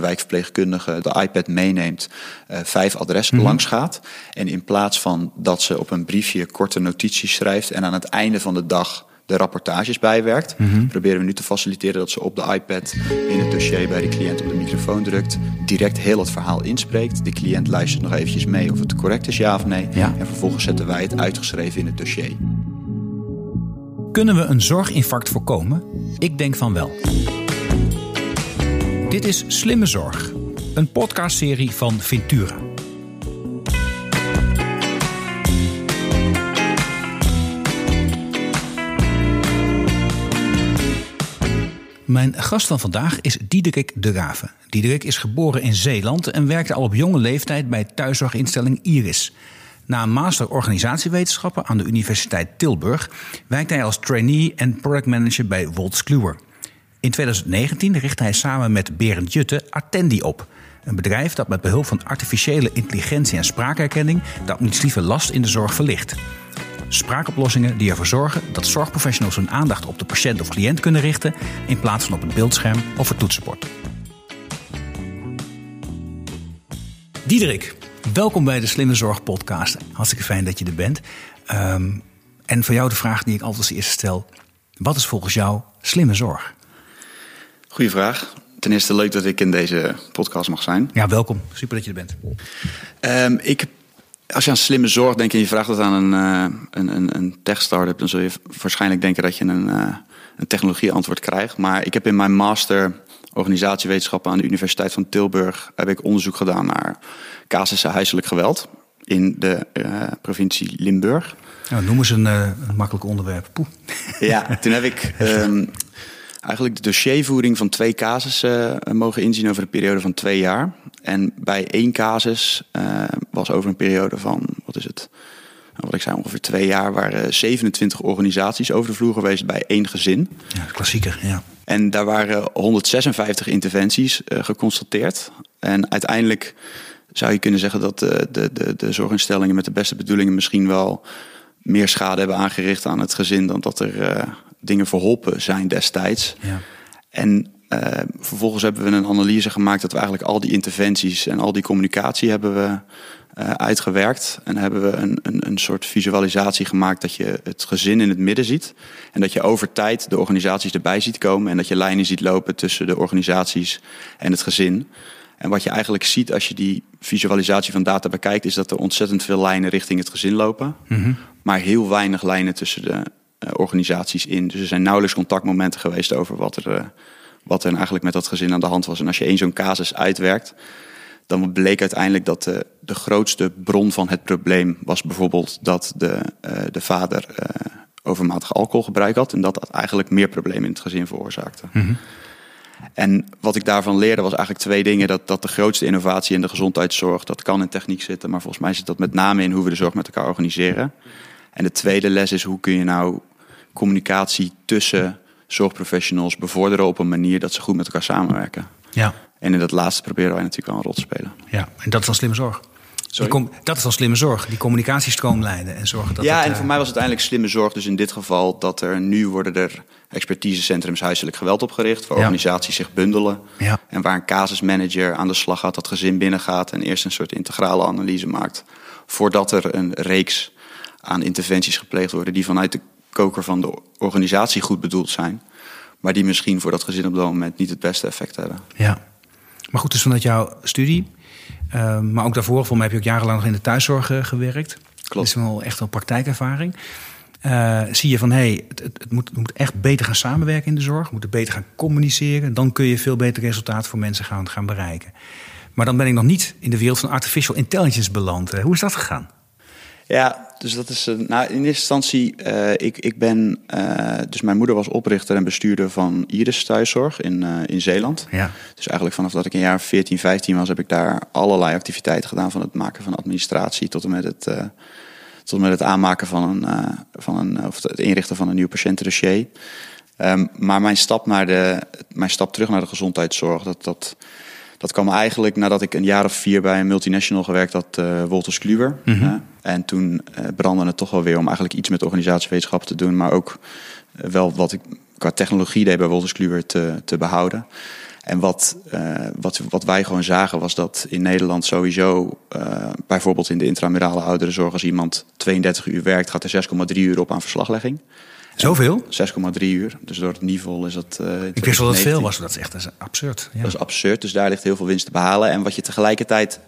een wijkverpleegkundige de iPad meeneemt, uh, vijf adressen mm langs gaat. En in plaats van dat ze op een briefje korte notities schrijft en aan het einde van de dag de rapportages bijwerkt, mhm. proberen we nu te faciliteren dat ze op de iPad in het dossier bij de cliënt op de microfoon drukt, direct heel het verhaal inspreekt. De cliënt luistert nog eventjes mee of het correct is, ja of nee. En vervolgens zetten wij het uitgeschreven in het dossier. Kunnen we een zorginfarct voorkomen? Ik denk van wel. Dit is Slimme Zorg, een podcastserie van Ventura. Mijn gast van vandaag is Diederik de Raven. Diederik is geboren in Zeeland en werkte al op jonge leeftijd bij thuiszorginstelling Iris. Na een master organisatiewetenschappen aan de Universiteit Tilburg werkte hij als trainee en product manager bij Wolters Kluwer. In 2019 richtte hij samen met Berend Jutte Attendi op. Een bedrijf dat met behulp van artificiële intelligentie en spraakherkenning de administratieve last in de zorg verlicht. Spraakoplossingen die ervoor zorgen dat zorgprofessionals hun aandacht op de patiënt of cliënt kunnen richten in plaats van op het beeldscherm of het toetsenbord. Diederik, welkom bij de Slimme Zorg Podcast. Hartstikke fijn dat je er bent. Ehm, en voor jou de vraag die ik altijd als eerste stel: wat is volgens jou slimme zorg? Goeie vraag. Ten eerste leuk dat ik in deze podcast mag zijn. Ja, welkom. Super dat je er bent. Um, ik als je aan slimme zorg denkt en je vraagt dat aan een, uh, een, een, een tech-startup, dan zul je waarschijnlijk denken dat je een, uh, een technologieantwoord krijgt. Maar ik heb in mijn master organisatiewetenschappen aan de Universiteit van Tilburg heb ik onderzoek gedaan naar casussen huiselijk geweld in de uh, provincie Limburg. Nou, noem eens een, een makkelijk onderwerp. Poeh. Ja, toen heb ik um, eigenlijk de dossiervoering van twee casussen mogen inzien over een periode van twee jaar. En bij één casus uh, was over een periode van, wat is het? Nou, wat ik zei, ongeveer twee jaar waren 27 organisaties over de vloer geweest bij één gezin. Ja, klassieker, ja. En daar waren 156 interventies uh, geconstateerd. En uiteindelijk zou je kunnen zeggen dat de, de, de, de zorginstellingen met de beste bedoelingen misschien wel meer schade hebben aangericht aan het gezin dan dat er uh, dingen verholpen zijn destijds. Ja. En uh, vervolgens hebben we een analyse gemaakt dat we eigenlijk al die interventies en al die communicatie hebben we uh, uitgewerkt. En hebben we een, een, een soort visualisatie gemaakt dat je het gezin in het midden ziet. En dat je over tijd de organisaties erbij ziet komen. En dat je lijnen ziet lopen tussen de organisaties en het gezin. En wat je eigenlijk ziet als je die visualisatie van data bekijkt, is dat er ontzettend veel lijnen richting het gezin lopen. Mm -hmm. Maar heel weinig lijnen tussen de organisaties in. Dus er zijn nauwelijks contactmomenten geweest over wat er wat er eigenlijk met dat gezin aan de hand was. En als je één zo'n casus uitwerkt, dan bleek uiteindelijk dat de, de grootste bron van het probleem was bijvoorbeeld dat de, uh, de vader overmatig alcoholgebruik had. En dat dat eigenlijk meer problemen in het gezin veroorzaakte. Mm -hmm. En wat ik daarvan leerde was eigenlijk twee dingen. Dat, dat de grootste innovatie in de gezondheidszorg, dat kan in techniek zitten. Maar volgens mij zit dat met name in hoe we de zorg met elkaar organiseren. En de tweede les is hoe kun je nou communicatie tussen zorgprofessionals bevorderen op een manier dat ze goed met elkaar samenwerken. Ja. En in dat laatste proberen wij natuurlijk wel een rol te spelen. Ja, en dat is dan slimme zorg. dat is dan slimme zorg, die communicatiestroom leiden en zorgen dat. Ja, en voor mij was het uiteindelijk slimme zorg, dus in dit geval dat er nu worden er expertisecentrums huiselijk geweld opgericht, waar organisaties zich bundelen. Ja. En waar een casusmanager aan de slag gaat, dat gezin binnengaat en eerst een soort integrale analyse maakt. Voordat er een reeks aan interventies gepleegd worden die vanuit de koker van de organisatie goed bedoeld zijn. Maar die misschien voor dat gezin op dat moment niet het beste effect hebben. Ja, maar goed, dus vanuit jouw studie, uh, maar ook daarvoor, voor mij heb je ook jarenlang nog in de thuiszorg uh, gewerkt. Klopt. Dat is wel echt een praktijkervaring. Uh, zie je van hé, hey, het, het, moet, het, moet, echt beter gaan samenwerken in de zorg. We moeten beter gaan communiceren. Dan kun je veel beter resultaat voor mensen gaan, gaan bereiken. Maar dan ben ik nog niet in de wereld van artificial intelligence beland. Hoe is dat gegaan? Ja, dus dat is. Uh, nou, in eerste instantie, uh, ik, ik ben. Uh, dus mijn moeder was oprichter en bestuurder van Iris Thuiszorg in, in Zeeland. Ja. Dus eigenlijk vanaf dat ik een jaar 14, 15 was, heb ik daar allerlei activiteiten gedaan. Van het maken van administratie tot en met het, tot en met het aanmaken van een. van een of het inrichten van een nieuw patiëntendossier. Um, maar mijn stap, naar de, mijn stap terug naar de gezondheidszorg, dat. dat dat kwam eigenlijk nadat ik een jaar of vier bij een multinational gewerkt had, uh, Wolters Kluwer. Mm -hmm. en toen uh, brandde het toch wel weer om eigenlijk iets met organisatiewetenschap te doen, maar ook wel wat ik qua technologie deed bij Wolters Kluwer te, te behouden. En wat, uh, wat, wat wij gewoon zagen was dat in Nederland sowieso, uh, bijvoorbeeld in de intramurale ouderenzorg, als iemand 32 uur werkt, gaat er 6,3 uur op aan verslaglegging. Zoveel? 6,3 uur. Dus door het niveau is dat. Uh, Ik wist wel dat het veel was, dat is echt dat is absurd. Ja. Dat is absurd, dus daar ligt heel veel winst te behalen. En wat je tegelijkertijd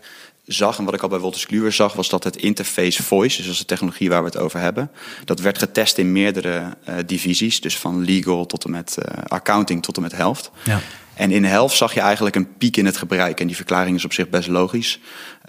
zag, en wat ik al bij Wolters Kluwer zag, was dat het interface voice, dus dat is de technologie waar we het over hebben, dat werd getest in meerdere uh, divisies, dus van legal tot en met uh, accounting tot en met helft. Ja. En in de helft zag je eigenlijk een piek in het gebruik. En die verklaring is op zich best logisch.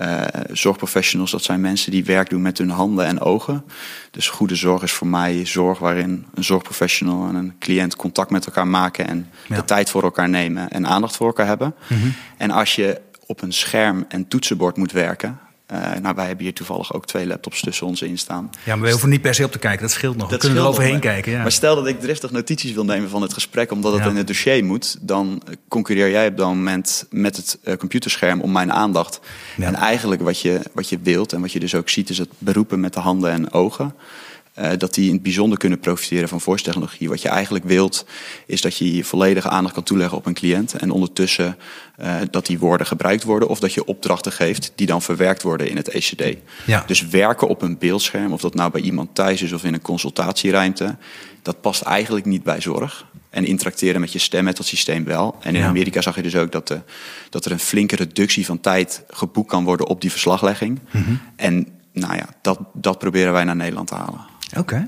Uh, zorgprofessionals, dat zijn mensen die werk doen met hun handen en ogen. Dus goede zorg is voor mij zorg waarin een zorgprofessional en een cliënt contact met elkaar maken en Ja. de tijd voor elkaar nemen en aandacht voor elkaar hebben. Mhm. En als je op een scherm en toetsenbord moet werken. Uh, nou, wij hebben hier toevallig ook twee laptops tussen ons in staan. Ja, maar we hoeven niet per se op te kijken, dat scheelt nog. Dat we kunnen er overheen kijken. Ja. Maar stel dat ik driftig notities wil nemen van het gesprek, omdat het Ja. in het dossier moet, dan concurreer jij op dat moment met het eh, computerscherm om mijn aandacht. Ja. En eigenlijk wat je, wat je wilt en wat je dus ook ziet, is het beroepen met de handen en ogen. Eh, dat die in het bijzonder kunnen profiteren van voice technologie. Wat je eigenlijk wilt, is dat je je volledige aandacht kan toeleggen op een cliënt. En ondertussen eh, dat die woorden gebruikt worden. Of dat je opdrachten geeft die dan verwerkt worden in het ECD. Ja. Dus werken op een beeldscherm, of dat nou bij iemand thuis is of in een consultatieruimte, dat past eigenlijk niet bij zorg. En interacteren met je stem met dat systeem wel. En in Ja. Amerika zag je dus ook dat, de, dat er een flinke reductie van tijd geboekt kan worden op die verslaglegging. Mhm. En nou ja, dat, dat proberen wij naar Nederland te halen. Oké.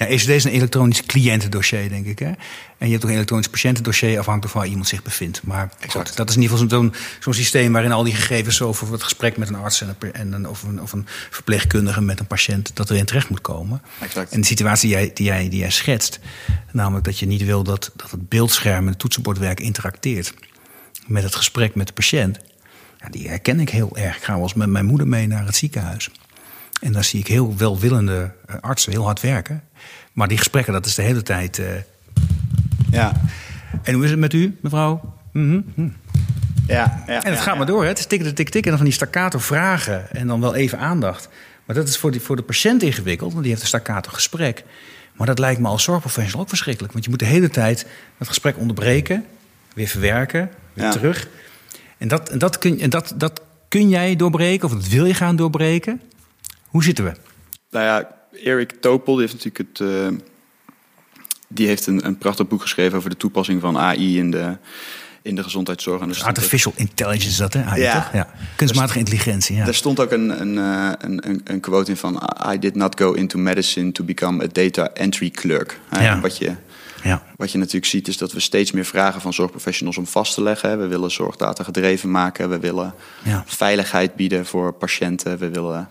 Ja, ECD is een elektronisch cliëntendossier, denk ik. Hè? En je hebt ook een elektronisch patiëntendossier afhankelijk van waar iemand zich bevindt. Maar goed, dat is in ieder geval zo'n zo'n systeem waarin al die gegevens over het gesprek met een arts en, een, en een, of, een, of een verpleegkundige met een patiënt, dat erin terecht moet komen. Exact. En de situatie die jij, die, jij, die jij schetst, namelijk dat je niet wil dat, dat het beeldscherm en het toetsenbordwerk interacteert met het gesprek met de patiënt, ja, die herken ik heel erg. Ik ga wel eens met mijn moeder mee naar het ziekenhuis. En daar zie ik heel welwillende eh, artsen heel hard werken. Maar die gesprekken, dat is de hele tijd. eh, Ja, En hoe is het met u, mevrouw? Mhm, hm. ja, ja. En het gaat maar door, hè? Het is tikken, tik, tik. En dan van die staccato vragen en dan wel even aandacht. Maar dat is voor, die, voor de patiënt ingewikkeld, want die heeft een staccato gesprek. Maar dat lijkt me als zorgprofessional ook verschrikkelijk. Want je moet de hele tijd het gesprek onderbreken, weer verwerken, weer Ja. terug. En, dat, en, dat kun, en dat, dat kun jij doorbreken, of dat wil je gaan doorbreken. Hoe zitten we? Nou ja, Erik Topol heeft natuurlijk het. eh, die heeft een, een prachtig boek geschreven over de toepassing van AI in de, in de gezondheidszorg. En stond ook- Artificial intelligence is dat, hè? AI, Ja. toch? ja. Kunstmatige intelligentie, ja. Daar stond ook een, een, eh, een, een, een quote in van... I did not go into medicine to become a data entry clerk. Ja. Wat, je, ja. wat je natuurlijk ziet is dat we steeds meer vragen van zorgprofessionals om vast te leggen. We willen zorgdata gedreven maken. We willen veiligheid bieden voor patiënten. We willen,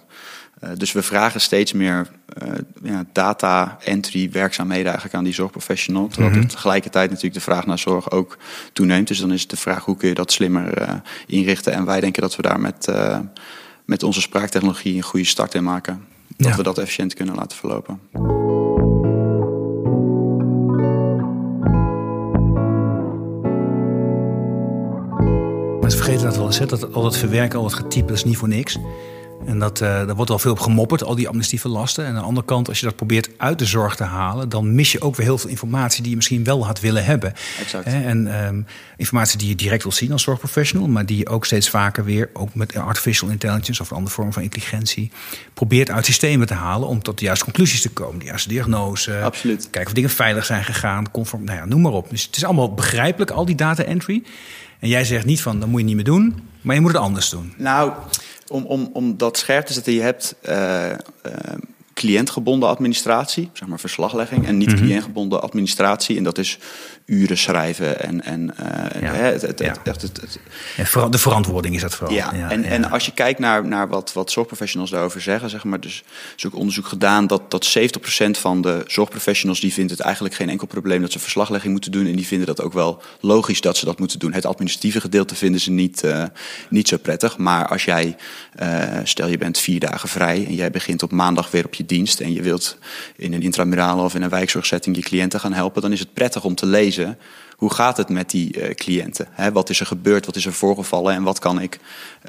eh, dus we vragen steeds meer eh, ja, data entry werkzaamheden eigenlijk aan die zorgprofessional. Terwijl er tegelijkertijd natuurlijk de vraag naar zorg ook toeneemt. Dus dan is het de vraag hoe kun je dat slimmer eh, inrichten. En wij denken dat we daar met, met onze spraaktechnologie een goede start in maken. Dat we dat efficiënt kunnen laten verlopen. Maar ze vergeten dat wel eens, hè? dat al dat verwerken, al dat getype, dat is niet voor niks. En dat, eh, daar wordt wel veel op gemopperd, al die administratieve lasten. En aan de andere kant, als je dat probeert uit de zorg te halen... dan mis je ook weer heel veel informatie die je misschien wel had willen hebben. Exact. En ehm, informatie die je direct wil zien als zorgprofessional... maar die je ook steeds vaker weer, ook met artificial intelligence... of een andere vorm van intelligentie... probeert uit systemen te halen om tot de juiste conclusies te komen. De juiste diagnose. Absoluut. Kijken of dingen veilig zijn gegaan, conform, nou ja, noem maar op. Dus het is allemaal begrijpelijk, al die data entry. En jij zegt niet van, dat moet je niet meer doen, maar je moet het anders doen. Nou, om, om, om dat scherp te zetten, je hebt eh, eh, cliëntgebonden administratie, zeg maar verslaglegging, en Mhm. niet cliëntgebonden administratie. En dat is uren schrijven en, en de verantwoording is dat vooral. ja. en, en als je kijkt naar, naar wat, wat zorgprofessionals daarover zeggen, zeg maar, dus is ook onderzoek gedaan dat, dat 70% van de zorgprofessionals die vindt het eigenlijk geen enkel probleem dat ze verslaglegging moeten doen. En die vinden dat ook wel logisch dat ze dat moeten doen. Het administratieve gedeelte vinden ze niet, eh, niet zo prettig. Maar als jij, eh, stel je bent vier dagen vrij en jij begint op maandag weer op je dienst en je wilt in een intramurale of in een wijkzorgzetting je cliënten gaan helpen, dan is het prettig om te lezen hoe gaat het met die uh, cliënten? Hè, wat is er gebeurd? Wat is er voorgevallen? En wat kan ik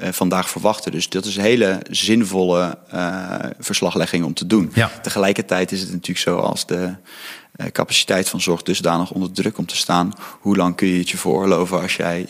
uh, vandaag verwachten? Dus dat is een hele zinvolle uh, verslaglegging om te doen. Ja. Tegelijkertijd is het natuurlijk zo als de capaciteit van zorg dusdanig onder druk om te staan. Hoe lang kun je het je veroorloven als jij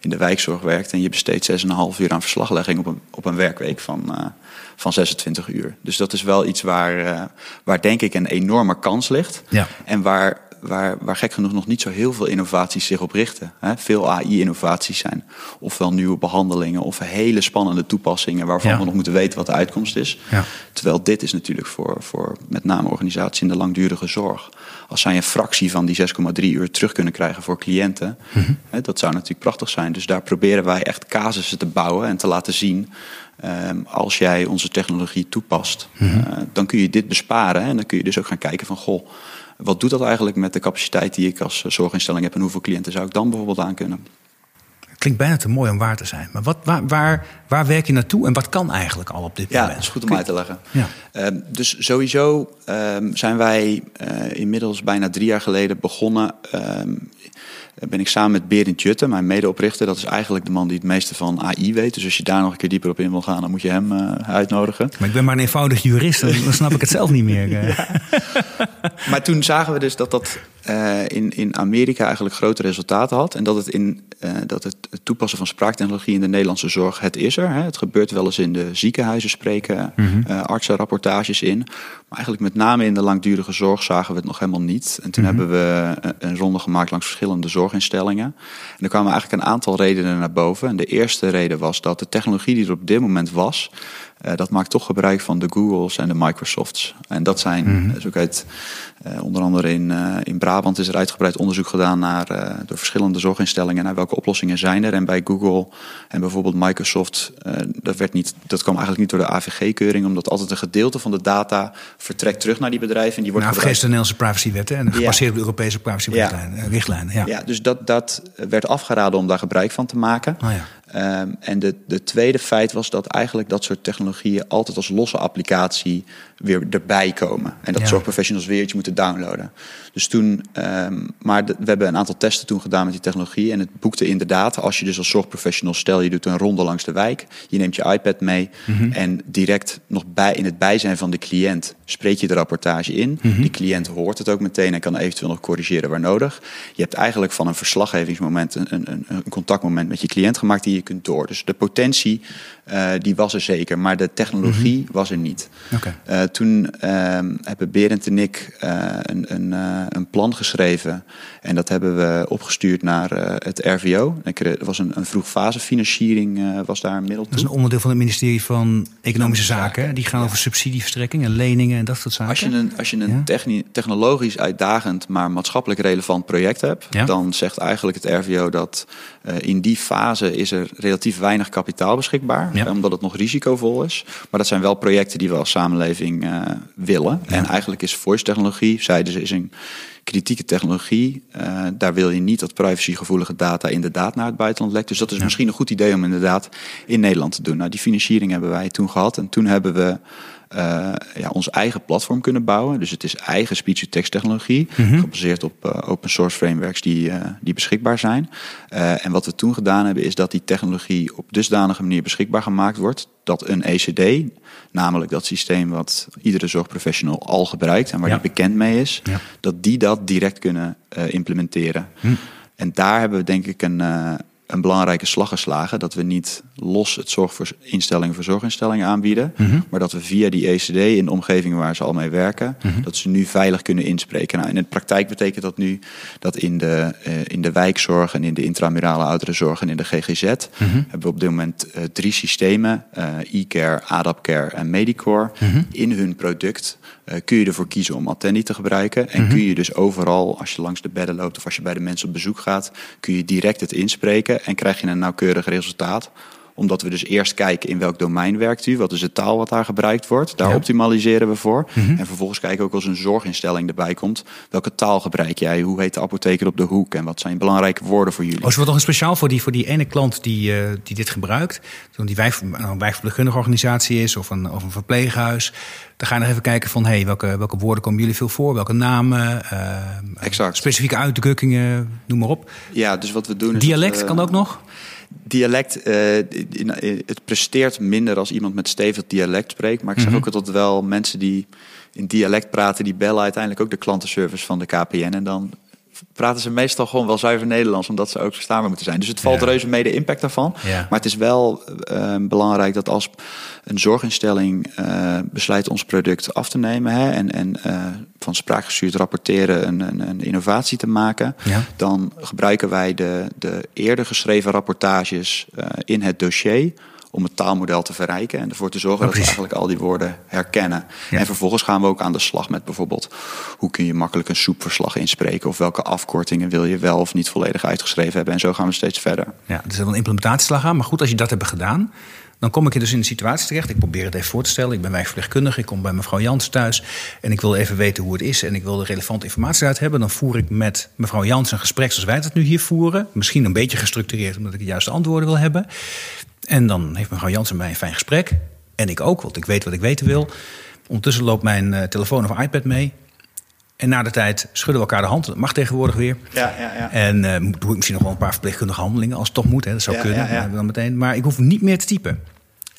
in de wijkzorg werkt en je besteedt 6,5 uur aan verslaglegging op een, op een werkweek van, van 26 uur? Dus dat is wel iets waar, waar denk ik een enorme kans ligt. Ja. En waar waar, waar gek genoeg nog niet zo heel veel innovaties zich op richten. Hè? Veel AI-innovaties zijn ofwel nieuwe behandelingen of hele spannende toepassingen waarvan Ja. we nog moeten weten wat de uitkomst is. Ja. Terwijl dit is natuurlijk voor, voor met name organisaties in de langdurige zorg. Als zij een fractie van die 6,3 uur terug kunnen krijgen voor cliënten, hè, dat zou natuurlijk prachtig zijn. Dus daar proberen wij echt casussen te bouwen en te laten zien. ehm, als jij onze technologie toepast, eh, dan kun je dit besparen. En dan kun je dus ook gaan kijken van goh, wat doet dat eigenlijk met de capaciteit die ik als eh, zorginstelling heb en hoeveel cliënten zou ik dan bijvoorbeeld aan kunnen? Klinkt bijna te mooi om waar te zijn. Maar wat, waar, waar, waar werk je naartoe en wat kan eigenlijk al op dit Ja, moment? dat is goed om uit te leggen. Ja. Ehm, dus sowieso ehm, zijn wij eh, inmiddels bijna drie jaar geleden begonnen. ehm, ben ik samen met Berend Jutte, mijn medeoprichter. Dat is eigenlijk de man die het meeste van AI weet. Dus als je daar nog een keer dieper op in wil gaan, dan moet je hem eh, uitnodigen. Maar ik ben maar een eenvoudig jurist, dan, snap ik het zelf niet meer. eh. Maar toen zagen we dus dat dat in, in Amerika eigenlijk grote resultaten had. En dat het, in, dat het, het toepassen van spraaktechnologie in de Nederlandse zorg, het is Hè. Het gebeurt wel eens in de ziekenhuizen spreken eh, artsen rapportages in. Maar eigenlijk met name in de langdurige zorg zagen we het nog helemaal niet. En toen hebben we een, een ronde gemaakt langs verschillende zorginstellingen. En er kwamen eigenlijk een aantal redenen naar boven. En de eerste reden was dat de technologie die er op dit moment was... eh, dat maakt toch gebruik van de Googles en de Microsofts. En dat zijn, uit, eh, onder andere in, in Brabant is er uitgebreid onderzoek gedaan naar, door verschillende zorginstellingen naar welke oplossingen zijn er. En bij Google en bijvoorbeeld Microsoft, dat, werd niet, dat kwam eigenlijk niet door de AVG-keuring, omdat altijd een gedeelte van de data vertrekt terug naar die bedrijven. En die wordt Nou, vergeet de gebruikt. Nederlandse privacywet en gebaseerd op de Europese privacywetrichtlijnen. Ja. Ja, dus dat, dat werd afgeraden om daar gebruik van te maken. Oh ja. Ehm, en de, de tweede feit was dat eigenlijk dat soort technologieën altijd als losse applicatie weer erbij komen. En dat Ja. zorgprofessionals weer iets moeten downloaden. Dus toen, ehm, maar de- we hebben een aantal testen toen gedaan met die technologie. En het boekte inderdaad, als je dus als zorgprofessional, stel je doet een ronde langs de wijk, je neemt je iPad mee en direct nog bij, in het bijzijn van de cliënt spreek je de rapportage in. Die cliënt hoort het ook meteen en kan eventueel nog corrigeren waar nodig. Je hebt eigenlijk van een verslaggevingsmoment een, een, een- een contactmoment met je cliënt gemaakt die je kunt door. Dus de potentie eh, die was er zeker, maar de technologie was er niet. Oké. Eh, toen ehm, hebben Berend en ik eh, een, een, eh, een plan geschreven. En dat hebben we opgestuurd naar eh, het RVO. Er was een, een vroegfase financiering, eh, was daar een middel Dat is toe. een onderdeel van het ministerie van Economische Zaken. Die gaan over subsidieverstrekking en leningen en dat soort zaken. Als je een, als je een Ja. technologisch uitdagend, maar maatschappelijk relevant project hebt, Ja. dan zegt eigenlijk het RVO dat in die fase is er relatief weinig kapitaal beschikbaar, omdat het nog risicovol is. Maar dat zijn wel projecten die we als samenleving eh, willen. En eigenlijk is voice technologie, zeiden ze, is een kritieke technologie. Eh, daar wil je niet dat privacygevoelige data inderdaad naar het buitenland lekt. Dus dat is misschien een goed idee om inderdaad in Nederland te doen. Nou, die financiering hebben wij toen gehad. En toen hebben we ja, ons eigen platform kunnen bouwen. Dus het is eigen speech-to-text technologie, gebaseerd op eh, open source frameworks die, eh, die beschikbaar zijn. Eh, en wat we toen gedaan hebben, is dat die technologie op dusdanige manier beschikbaar gemaakt wordt dat een ECD, namelijk dat systeem wat iedere zorgprofessional al gebruikt en waar Ja. die bekend mee is, Ja. dat die dat direct kunnen eh, implementeren. En daar hebben we denk ik een, eh, een belangrijke slag geslagen. Dat we niet los het zorginstellingen voor zorginstellingen aanbieden. Maar dat we via die ECD in de omgeving waar ze al mee werken, dat ze nu veilig kunnen inspreken. Nou, in de praktijk betekent dat nu dat in de, eh, in de wijkzorg en in de intramurale ouderenzorg en in de GGZ hebben we op dit moment eh, drie systemen: eh, e-care, ADAPcare en Medicore. In hun product kun je ervoor kiezen om Attendi te gebruiken. En kun je dus overal, als je langs de bedden loopt of als je bij de mensen op bezoek gaat, kun je direct het inspreken en krijg je een nauwkeurig resultaat Omdat we dus eerst kijken in welk domein werkt u, wat is de taal wat daar gebruikt wordt. Daar optimaliseren we voor. Mhm. En vervolgens kijken we ook als een zorginstelling erbij komt. Welke taal gebruik jij? Hoe heet de apotheker op de hoek? En wat zijn belangrijke woorden voor jullie? Oh, is er nog een speciaal voor die, voor die ene klant die, eh, die dit gebruikt? Die nou, een wijkverpleegkundige organisatie is of een, of een verpleeghuis. Dan ga je nog even kijken van hey, welke, welke woorden komen jullie veel voor? Welke namen? eh, Exact. Specifieke uitdrukkingen, noem maar op. Ja, dus wat we doen is... Dialect dat, kan ook nog? Dialect, eh, in- in- het presteert minder als iemand met stevig dialect spreekt. Maar ik zeg Mhm. ook altijd wel, mensen die in dialect praten, die bellen uiteindelijk ook de klantenservice van de KPN. En dan praten ze meestal gewoon wel zuiver Nederlands, omdat ze ook verstaanbaar moeten zijn. Dus het valt Ja. reuze mee de impact daarvan. Ja. Maar het is wel eh, belangrijk dat als een zorginstelling eh, besluit ons product af te nemen hè, en, en eh, van spraakgestuurd rapporteren een, een, een innovatie te maken, Ja. dan gebruiken wij de, de eerder geschreven rapportages eh, in het dossier om het taalmodel te verrijken en ervoor te zorgen dat we eigenlijk al die woorden herkennen. Ja. En vervolgens gaan we ook aan de slag met bijvoorbeeld hoe kun je makkelijk een soepverslag inspreken of welke afkortingen wil je wel of niet volledig uitgeschreven hebben. En zo gaan we steeds verder. Ja, er zit wel een implementatieslag aan. Maar goed, als je dat hebt gedaan, dan kom ik dus in een situatie terecht. Ik probeer het even voor te stellen. Ik ben wijkverpleegkundige. Ik kom bij mevrouw Jans thuis. En ik wil even weten hoe het is. En ik wil de relevante informatie uit hebben. Dan voer ik met mevrouw Jans een gesprek zoals wij dat nu hier voeren. Misschien een beetje gestructureerd, omdat ik de juiste antwoorden wil hebben. En dan heeft mevrouw Jans en mij een fijn gesprek. En ik ook, want ik weet wat ik weten wil. Ondertussen loopt mijn eh, telefoon of iPad mee. En na de tijd schudden we elkaar de hand. Dat mag tegenwoordig weer. Ja, ja, ja. En eh, doe ik misschien nog wel een paar verpleegkundige handelingen als het toch moet. Hè, dat zou kunnen. Dan meteen. Maar ik hoef niet meer te typen.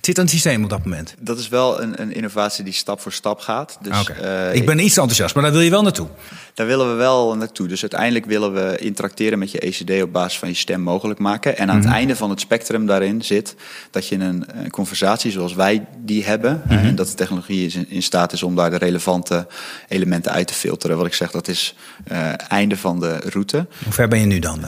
Het zit aan het systeem op dat moment. Dat is wel een, een innovatie die stap voor stap gaat. Dus eh, ik ben iets enthousiast, maar daar wil je wel naartoe. Daar willen we wel naartoe. Dus uiteindelijk willen we interacteren met je ECD op basis van je stem mogelijk maken. En aan Mhm. het einde van het spectrum daarin zit dat je een, een conversatie zoals wij die hebben. Mhm. En dat de technologie is in, in staat is om daar de relevante elementen uit te filteren. Wat ik zeg, dat is eh einde van de route. Hoe ver ben je nu dan?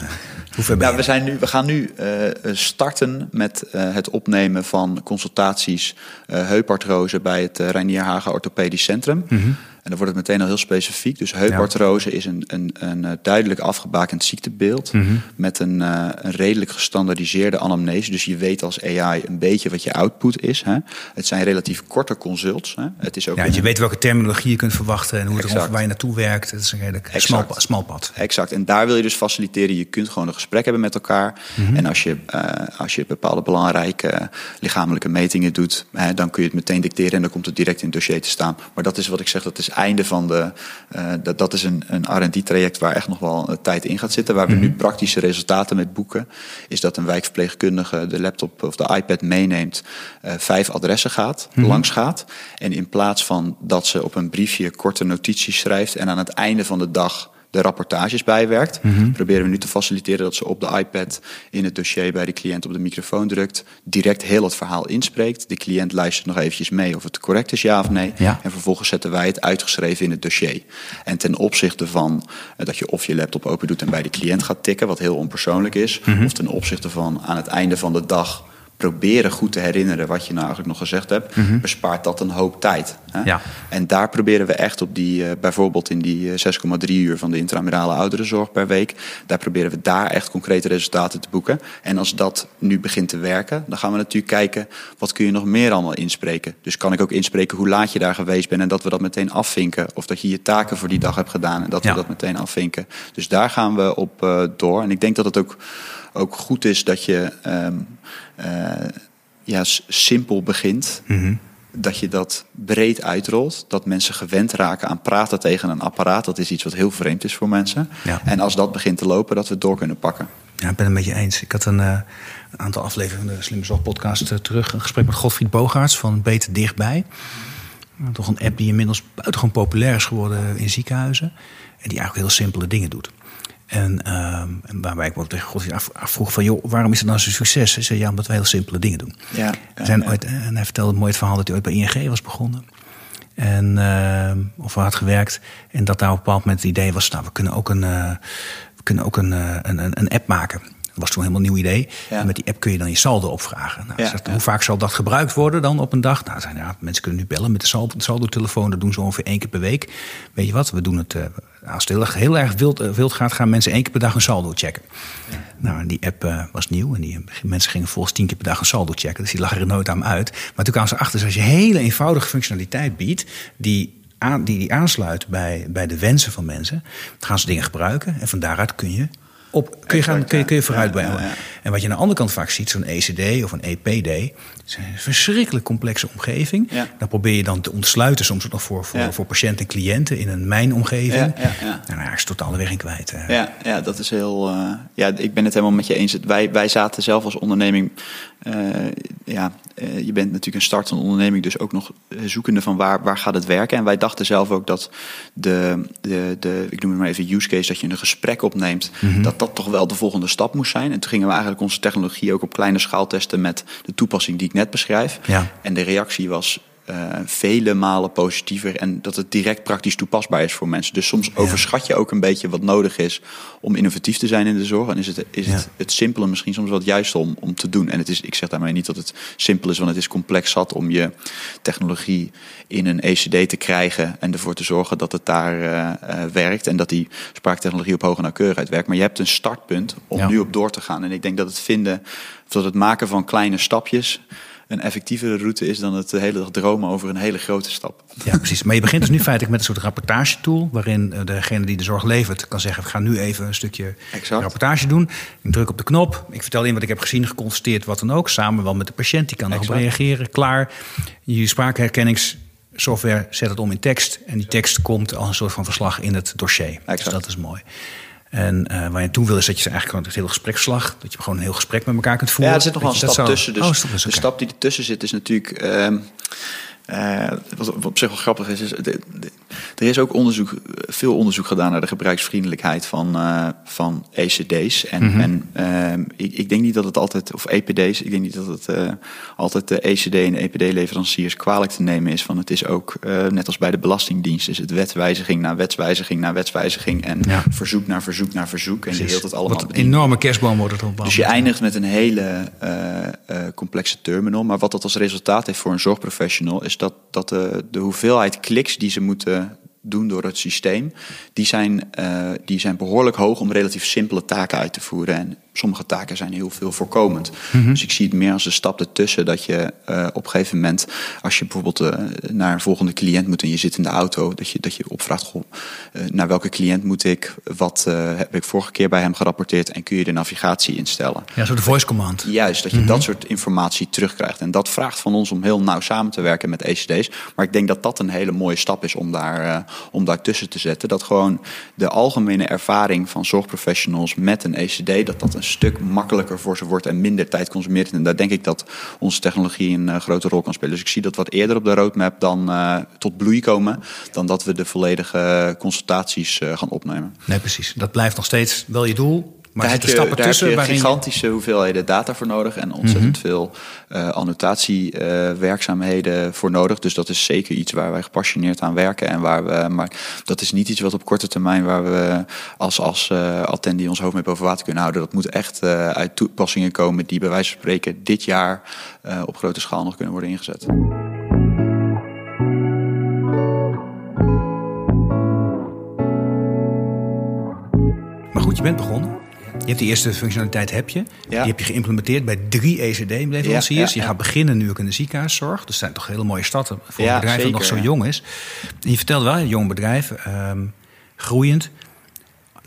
Eh? Hoe Nou, we, zijn nu, we gaan nu eh, starten met eh, het opnemen van consultaties eh heupartrose bij het uh, Reinier Hagen Orthopedisch Centrum. Mhm. En dan wordt het meteen al heel specifiek. Dus heupartrose is een, een, een eh, duidelijk afgebakend ziektebeeld Mhm. met een, eh, een redelijk gestandardiseerde anamnese. Dus je weet als AI een beetje wat je output is. Hè. Het zijn relatief korte consults. Hè. Het is ook Ja, een- je weet welke terminologie je kunt verwachten en hoe het Exact. waar je naartoe werkt. Het is een redelijk smal, smal pad. Exact. En daar wil je dus faciliteren. Je kunt gewoon een gesprek hebben met elkaar. Mhm. En als je, eh, als je bepaalde belangrijke lichamelijke metingen doet, hè, dan kun je het meteen dicteren en dan komt het direct in het dossier te staan. Maar dat is wat ik zeg, dat is einde van de. eh, dat, dat is een, een RD-traject waar echt nog wel een tijd in gaat zitten. Waar we nu praktische resultaten met boeken. Is dat een wijkverpleegkundige de laptop of de iPad meeneemt, eh, vijf adressen gaat, langs gaat. En in plaats van dat ze op een briefje korte notities schrijft en aan het einde van de dag de rapportages bijwerkt. Proberen we nu te faciliteren dat ze op de iPad in het dossier bij de cliënt op de microfoon drukt, direct heel het verhaal inspreekt. De cliënt luistert nog eventjes mee of het correct is, ja of nee. Ja. En vervolgens zetten wij het uitgeschreven in het dossier. En ten opzichte van eh, dat je of je laptop open doet en bij de cliënt gaat tikken, wat heel onpersoonlijk is, of ten opzichte van aan het einde van de dag proberen goed te herinneren wat je nou eigenlijk nog gezegd hebt, bespaart dat een hoop tijd. Hè? Ja. En daar proberen we echt op die, eh, bijvoorbeeld in die eh, 6,3 uur van de intramurale ouderenzorg per week, daar proberen we daar echt concrete resultaten te boeken. En als dat nu begint te werken, dan gaan we natuurlijk kijken, wat kun je nog meer allemaal inspreken? Dus kan ik ook inspreken hoe laat je daar geweest bent en dat we dat meteen afvinken. Of dat je je taken voor die dag hebt gedaan en dat Ja. we dat meteen afvinken. Dus daar gaan we op eh, door. En ik denk dat het ook, ook goed is dat je ehm, eh, ja, s- simpel begint Mhm. dat je dat breed uitrolt. Dat mensen gewend raken aan praten tegen een apparaat. Dat is iets wat heel vreemd is voor mensen. Ja. En als dat begint te lopen, dat we het door kunnen pakken. Ja, ik ben het met je eens. Ik had een, eh, een aantal afleveringen van de Slimme Zorg podcast eh, terug. Een gesprek met Godfried Bogaerts van Beter Dichtbij. Toch een app die inmiddels buitengewoon populair is geworden in ziekenhuizen. En die eigenlijk heel simpele dingen doet. En, ehm, en waarbij ik me ook tegen Godfried af- afvroeg van... joh, waarom is het nou zo'n succes? Hij zei, ja, omdat we heel simpele dingen doen. Ja, zijn ooit, en hij vertelde mooi het verhaal dat hij ooit bij ING was begonnen. En, ehm, of had gewerkt. En dat daar op een bepaald moment het idee was... nou, we kunnen ook een, eh, we kunnen ook een, eh, een, een, een app maken was toen helemaal een nieuw idee. Ja. En met die app kun je dan je saldo opvragen. Nou, Ja, zegt, ja. Hoe vaak zal dat gebruikt worden dan op een dag? Nou, zijn, ja, mensen kunnen nu bellen met de saldo- saldo-telefoon. Dat doen ze ongeveer één keer per week. Weet je wat? We doen het. eh, als het heel erg, wild, eh, wild gaat, gaan mensen één keer per dag een saldo checken. Nou, en die app eh, was nieuw en die mensen gingen volgens tien keer per dag een saldo checken. Dus die lag er nooit aan uit. Maar toen kwamen ze achter, dus als je hele eenvoudige functionaliteit biedt, die, aan, die, die aansluit bij, bij de wensen van mensen, dan gaan ze dingen gebruiken. En van daaruit kun je, op, kun je, gaan, kun je, kun je vooruit. En wat je aan de andere kant vaak ziet, zo'n ECD of een EPD, is een verschrikkelijk complexe omgeving. Ja. Dan probeer je dan te ontsluiten, soms ook nog voor, voor, Ja. voor patiënten en cliënten in een mijnomgeving. Ja, ja, ja. Nou, daar is totaal de weg in kwijt. Ja, ja, dat is heel. eh, ja, ik ben het helemaal met je eens. Wij, wij zaten zelf als onderneming. eh, ja, eh, je bent natuurlijk een startende onderneming, dus ook nog zoekende van waar, waar gaat het werken. En wij dachten zelf ook dat de, de, de ik noem het maar even use case, dat je een gesprek opneemt, Mhm. dat dat toch wel de volgende stap moest zijn. En toen gingen we eigenlijk onze technologie ook op kleine schaal testen met de toepassing die net beschrijf. Ja. En de reactie was eh, vele malen positiever en dat het direct praktisch toepasbaar is voor mensen. Dus soms overschat je ook een beetje wat nodig is om innovatief te zijn in de zorg. En is het, is het, Ja. het simpele misschien soms wel het juiste om, om te doen. En het is, ik zeg daarmee niet dat het simpel is, want het is complex zat om je technologie in een ECD te krijgen en ervoor te zorgen dat het daar eh, eh, werkt en dat die spraaktechnologie op hoge nauwkeurigheid werkt. Maar je hebt een startpunt om Ja. nu op door te gaan. En ik denk dat het vinden, of dat het maken van kleine stapjes een effectievere route is dan het de hele dag dromen over een hele grote stap. Ja, precies. Maar je begint dus nu feitelijk met een soort rapportagetool... waarin eh, degene die de zorg levert kan zeggen... we gaan nu even een stukje Exact. rapportage doen. Ik druk op de knop. Ik vertel in wat ik heb gezien, geconstateerd, wat dan ook. Samen wel met de patiënt, die kan erop reageren. Klaar. Je spraakherkenningssoftware zet het om in tekst. En die tekst komt als een soort van verslag in het dossier. Dus Exact. dat is mooi. En eh, waar je toe wil is dat je ze eigenlijk gewoon het hele gespreksverslag... dat je gewoon een heel gesprek met elkaar kunt voeren. Ja, er zit nog wel een stap tussen. Dus Oh, tussen, de stap die ertussen zit is natuurlijk. ehm, eh, wat, op zich wel grappig is, is de- de- er is ook onderzoek, veel onderzoek gedaan naar de gebruiksvriendelijkheid van, eh, van ECD's. En, Mhm. en ehm, ik, ik denk niet dat het altijd, of EPD's, ik denk niet dat het eh, altijd de ECD en EPD-leveranciers kwalijk te nemen is. Van het is ook, net als bij de Belastingdienst, is het wetswijziging na wetswijziging na wetswijziging. En Ja. verzoek naar verzoek naar verzoek. En je hield het allemaal Wat een enorme kerstboom wordt het op. Dus je eindigt met een hele complexe terminal. Maar wat dat als resultaat heeft voor een zorgprofessional, is dat, dat de, de hoeveelheid kliks die ze moeten doen door het systeem, die zijn, eh, die zijn behoorlijk hoog om relatief simpele taken uit te voeren. En sommige taken zijn heel veel voorkomend. Dus ik zie het meer als een stap ertussen dat je eh, op een gegeven moment, als je bijvoorbeeld eh, naar een volgende cliënt moet en je zit in de auto, dat je, dat je opvraagt, goh, eh, naar welke cliënt moet ik, wat heb ik vorige keer bij hem gerapporteerd en kun je de navigatie instellen. Ja, zo de voice command. Juist, dat je dat soort informatie terugkrijgt. En dat vraagt van ons om heel nauw samen te werken met ECD's. Maar ik denk dat dat een hele mooie stap is om daar, om daar tussen te zetten. Dat gewoon de algemene ervaring van zorgprofessionals met een ECD... dat dat een stuk makkelijker voor ze wordt en minder tijd consumeert. En daar denk ik dat onze technologie een eh, grote rol kan spelen. Dus ik zie dat wat eerder op de roadmap dan eh, tot bloei komen... dan dat we de volledige consultaties eh, gaan opnemen. Nee, precies. Dat blijft nog steeds wel je doel. Maar daar er heb zitten je, stappen daar heb tussen je waarin je- gigantische hoeveelheden data voor nodig en ontzettend veel eh annotatiewerkzaamheden voor nodig. Dus dat is zeker iets waar wij gepassioneerd aan werken. En waar we, maar dat is niet iets wat op korte termijn waar we als, als eh attendi ons hoofd mee boven water kunnen houden. Dat moet echt eh, uit toepassingen komen die bij wijze van spreken dit jaar eh, op grote schaal nog kunnen worden ingezet. Maar goed, je bent begonnen. Je hebt die eerste functionaliteit heb je. Die heb je geïmplementeerd bij drie ECD-leveranciers. Je gaat beginnen nu ook in de ziekenhuiszorg. Dat zijn toch hele mooie stappen voor een bedrijf dat nog zo jong is. En je vertelde wel, een jong bedrijf, ehm, groeiend.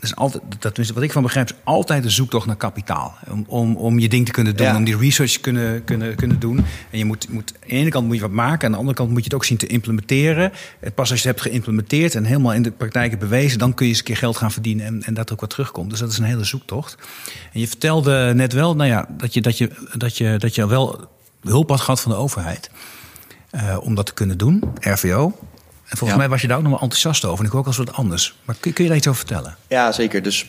Dat is altijd, dat, tenminste, wat ik van begrijp, is altijd een zoektocht naar kapitaal. Om, om, om je ding te kunnen doen, Ja. om die research te kunnen, kunnen, kunnen doen. En je moet, moet, aan de ene kant moet je wat maken, aan de andere kant moet je het ook zien te implementeren. En pas als je het hebt geïmplementeerd en helemaal in de praktijk hebt bewezen, dan kun je eens een keer geld gaan verdienen en, en dat er ook wat terugkomt. Dus dat is een hele zoektocht. En je vertelde net wel nou ja, dat, je, dat, je, dat, je, dat je wel hulp had gehad van de overheid eh, om dat te kunnen doen, RVO. En volgens Ja. mij was je daar ook nog wel enthousiast over. En ik ook als wat anders. Maar kun, kun je daar iets over vertellen? Ja, zeker. Dus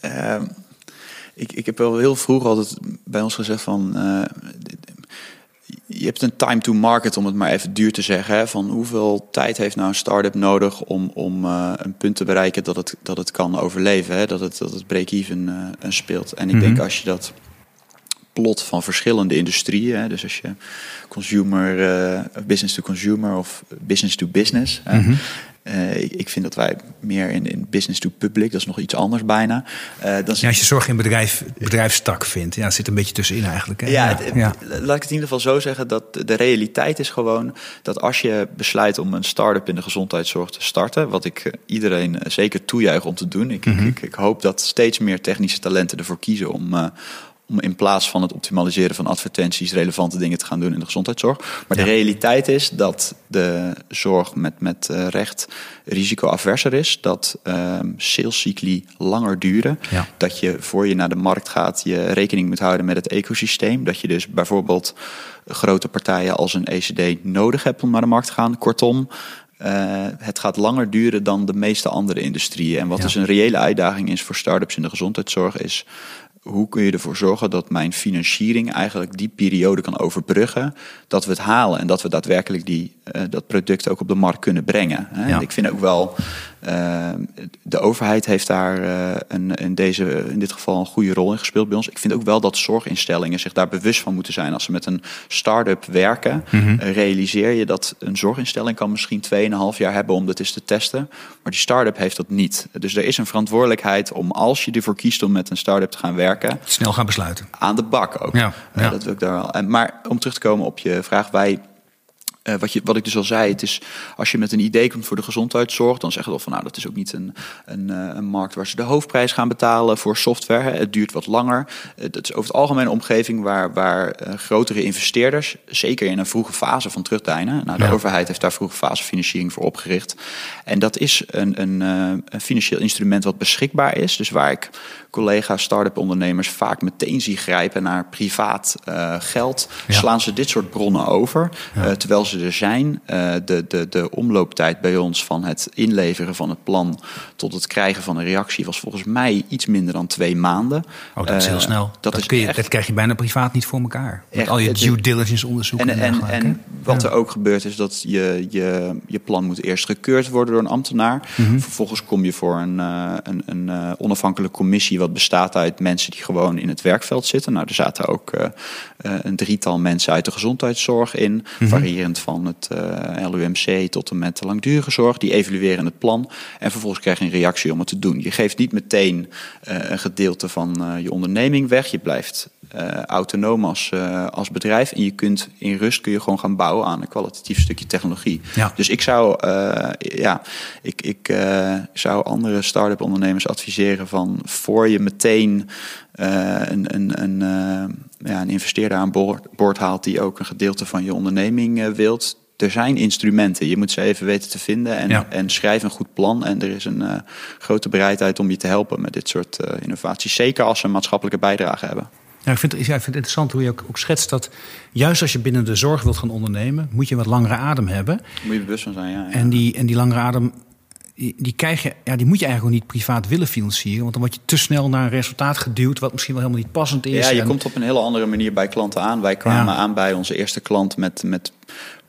eh, ik, ik heb wel heel vroeg altijd bij ons gezegd van... eh, je hebt een time to market, om het maar even duur te zeggen. Hè, van hoeveel tijd heeft nou een start-up nodig om, om uh, een punt te bereiken dat het, dat het kan overleven. Hè, dat het, dat het break-even uh, speelt. En ik mm -hmm. denk als je dat plot van verschillende industrieën. Hè, dus als je consumer, uh, business to consumer of business to business. Mm -hmm. Uh, ik, ik, vind dat wij meer in, in, business to public, dat is nog iets anders bijna. Uh, dan ja, als je zorg in bedrijf, bedrijfstak vindt, ja, zit een beetje tussenin eigenlijk. Hè? Ja, ja, ja, laat ik het in ieder geval zo zeggen dat de realiteit is gewoon dat als je besluit om een start-up in de gezondheidszorg te starten, wat ik iedereen zeker toejuich om te doen. Ik, mm -hmm. ik, ik, hoop dat steeds meer technische talenten ervoor kiezen om, om in plaats van het optimaliseren van advertenties relevante dingen te gaan doen in de gezondheidszorg. Maar ja. de realiteit is dat de zorg met, met uh, recht risicoaverser is. Dat uh, salescycli langer duren. Ja. Dat je voor je naar de markt gaat je rekening moet houden met het ecosysteem. Dat je dus bijvoorbeeld grote partijen als een ECD nodig hebt om naar de markt te gaan. Kortom, uh, het gaat langer duren dan de meeste andere industrieën. En wat ja. dus een reële uitdaging is voor start-ups in de gezondheidszorg is hoe kun je ervoor zorgen dat mijn financiering eigenlijk die periode kan overbruggen, dat we het halen en dat we daadwerkelijk die, uh, dat product ook op de markt kunnen brengen. Hè? Ja. Ik vind ook wel, uh, de overheid heeft daar uh, een, in, deze, in dit geval een goede rol in gespeeld bij ons. Ik vind ook wel dat zorginstellingen zich daar bewust van moeten zijn. Als ze met een start-up werken, mm -hmm. realiseer je dat een zorginstelling kan misschien 2,5 jaar hebben om dat eens te testen, maar die start-up heeft dat niet. Dus er is een verantwoordelijkheid om als je ervoor kiest om met een start-up te gaan werken, Snel gaan besluiten. Aan de bak ook. Ja, ja. Dat wil ik daar wel. En, maar om terug te komen op je vraag, wij uh, wat, je, wat ik dus al zei, het is als je met een idee komt voor de gezondheidszorg, dan zeggen we van nou, dat is ook niet een, een, uh, een markt waar ze de hoofdprijs gaan betalen voor software. Hè. Het duurt wat langer. Uh, dat is over het algemeen een omgeving waar, waar grotere investeerders, zeker in een vroege fase van terugdijnen. Nou, de ja. overheid heeft daar vroege fase financiering voor opgericht. En dat is een, een, een financieel instrument wat beschikbaar is. Dus waar ik collega's, start-up ondernemers vaak meteen zie grijpen naar privaat geld, ja. slaan ze dit soort bronnen over. Ja. terwijl ze er zijn. Uh, de, de, de omlooptijd bij ons van het inleveren van het plan tot het krijgen van een reactie was volgens mij iets minder dan twee maanden. Oh, dat is heel uh, snel. Dat, dat, is kun je, echt, dat krijg je bijna privaat niet voor elkaar. Met echt, al je due diligence onderzoeken. En, en, en, en wat ja. er ook gebeurt is dat je, je, je plan moet eerst gekeurd worden door een ambtenaar. Mm -hmm. Vervolgens kom je voor een, uh, een, een onafhankelijke commissie wat bestaat uit mensen die gewoon in het werkveld zitten. Nou, er zaten ook een drietal mensen uit de gezondheidszorg in, mm -hmm. variërend van het uh, LUMC tot en met de langdurige zorg. Die evalueren het plan en vervolgens krijg je een reactie om het te doen. Je geeft niet meteen uh, een gedeelte van uh, je onderneming weg. Je blijft autonoom als, als bedrijf en je kunt in rust kun je gewoon gaan bouwen aan een kwalitatief stukje technologie. Ja. Dus ik zou, ja, ik, ik zou andere start-up ondernemers adviseren van voor je meteen een, een, een, ja, een investeerder aan boord, boord, haalt die ook een gedeelte van je onderneming uh, wilt. Er zijn instrumenten, je moet ze even weten te vinden en, ja. en schrijf een goed plan. En er is een grote bereidheid om je te helpen met dit soort innovaties. Zeker als ze een maatschappelijke bijdrage hebben. Ja, ik, vind, ja, ik vind het interessant hoe je ook, ook schetst dat juist als je binnen de zorg wilt gaan ondernemen, moet je wat langere adem hebben. Moet je bewust van zijn, ja. ja. En, die, en die langere adem die, krijg je, ja, die moet je eigenlijk ook niet privaat willen financieren. Want dan word je te snel naar een resultaat geduwd, wat misschien wel helemaal niet passend is. Ja, je en... komt op een hele andere manier bij klanten aan. Wij kwamen ja. aan bij onze eerste klant met, met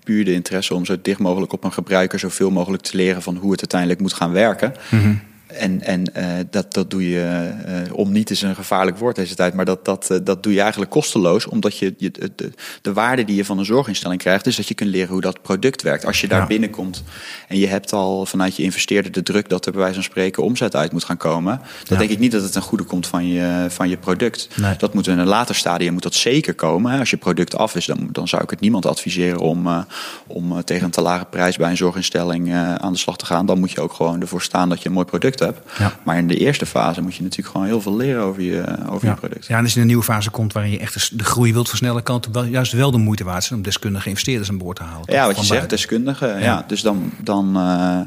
puur de interesse om zo dicht mogelijk op een gebruiker zoveel mogelijk te leren van hoe het uiteindelijk moet gaan werken. Mm -hmm. En, en uh, dat, dat doe je, uh, om niet is een gevaarlijk woord deze tijd, maar dat, dat, uh, dat doe je eigenlijk kosteloos, omdat je, je de, de waarde die je van een zorginstelling krijgt, is dat je kunt leren hoe dat product werkt. Als je daar ja. binnenkomt en je hebt al vanuit je investeerder de druk dat er bij wijze van spreken omzet uit moet gaan komen, dan ja. denk ik niet dat het een goede komt van je, van je product. Nee. Dat moet in een later stadium moet dat zeker komen. Als je product af is, dan, dan zou ik het niemand adviseren om, om tegen een te lage prijs bij een zorginstelling aan de slag te gaan. Dan moet je ook gewoon ervoor staan dat je een mooi product hebt. Ja. Maar in de eerste fase moet je natuurlijk gewoon heel veel leren over je, over ja. je product. Ja, en als je in een nieuwe fase komt waarin je echt de groei wilt versnellen, kan het wel, juist wel de moeite waard zijn om deskundige investeerders aan boord te halen. Ja, wat je zegt, deskundige. Ja. dus dan, dan, uh,